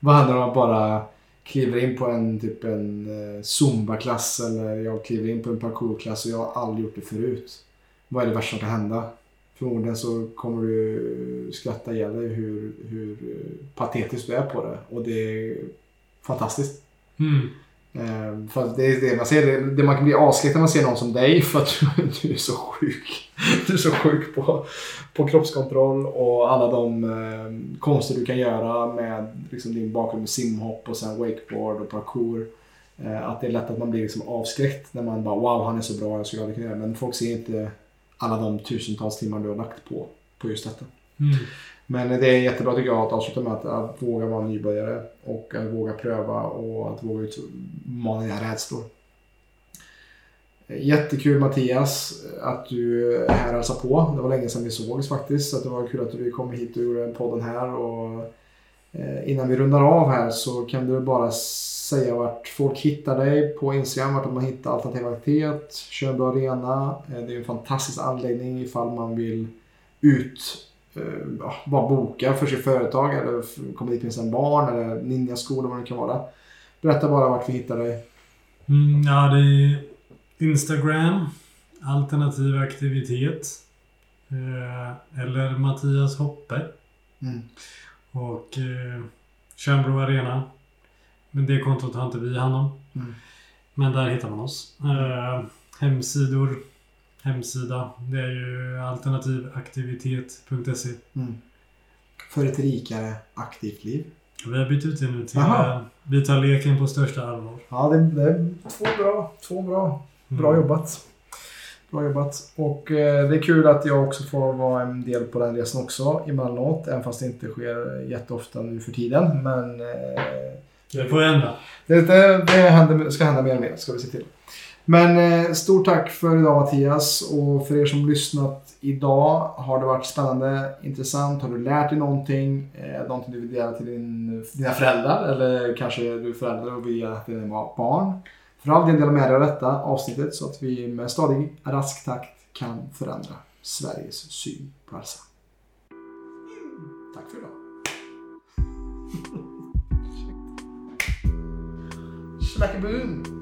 vad händer om man bara kliver in på en typ en eh, zumba-klass eller jag kliver in på en parkourklass och jag har aldrig gjort det förut. Vad är det värsta som kan hända? Förmodligen så kommer du skratta ihjäl dig hur, hur eh, patetisk du är på det. Och det är fantastiskt. Mm. Eh, för att det är det man ser. Det, det man kan bli avskräckt när man ser någon som dig för att du, du är så sjuk. Du är så sjuk på, på kroppskontroll och alla de eh, konster du kan göra med liksom, din bakgrund med simhopp och sen wakeboard och parkour. Eh, att det är lätt att man blir liksom avskräckt när man bara wow han är så bra, jag skulle aldrig kunna göra det. Men folk ser inte alla de tusentals timmar du har lagt på, på just detta. Mm. Men det är jättebra tycker jag att avsluta med att, att våga vara nybörjare och att våga pröva och att våga utmana dina rädslor. Jättekul Mattias att du är här och hälsar på. Det var länge sedan vi sågs faktiskt. Så det var kul att du kom hit och gjorde podden här. Och, eh, innan vi rundar av här så kan du bara säga vart folk hittar dig på Instagram, vart man hittar alternativ aktivitet, Tjörnbro Arena. Eh, det är en fantastisk anläggning ifall man vill ut ja, bara boka för sitt företag eller komma dit med sina barn eller ninjaskola vad det kan vara. Berätta bara vart vi hittar dig. Mm, ja, det är Instagram. Alternativ aktivitet. Eh, eller Mattias Hoppe. Mm. Och eh, Tjörnbro Arena. Men det kontot har inte vi hand om. Mm. Men där hittar man oss. Eh, hemsidor. Hemsida. Det är ju alternativaktivitet.se. Mm. För ett rikare aktivt liv. Vi har bytt ut det nu till Aha. eh, Vi tar leken på största allvar. Ja, det, det är två bra. Två bra. Bra Mm. jobbat. Bra jobbat. Och eh, det är kul att jag också får vara en del på den resan också emellanåt. Även fast det inte sker jätteofta nu för tiden. Men eh, Det får hända. Det, det, det händer, ska hända mer och mer, ska vi se till. Men eh, stort tack för idag Mattias och för er som lyssnat idag. Har det varit spännande, intressant? Har du lärt dig någonting? Eh, någonting du vill dela till din, dina föräldrar? Eller kanske du är förälder och vill dela till dina barn? För all del dela med dig av detta avsnittet så att vi med stadig, rask takt kan förändra Sveriges syn på hälsa. Tack för idag. Schmackeboom!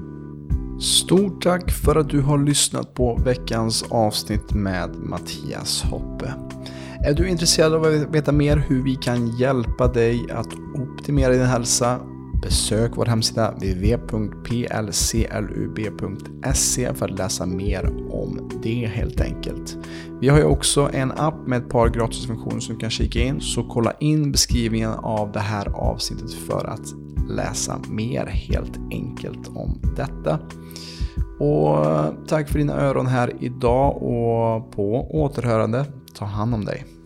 Stort tack för att du har lyssnat på veckans avsnitt med Mattias Hoppe. Är du intresserad av att veta mer hur vi kan hjälpa dig att optimera din hälsa Besök vår hemsida www.plclub.se för att läsa mer om det helt enkelt. Vi har ju också en app med ett par gratisfunktioner som du kan kika in, så kolla in beskrivningen av det här avsnittet för att läsa mer helt enkelt om detta. Och tack för dina öron här idag och på återhörande. Ta hand om dig.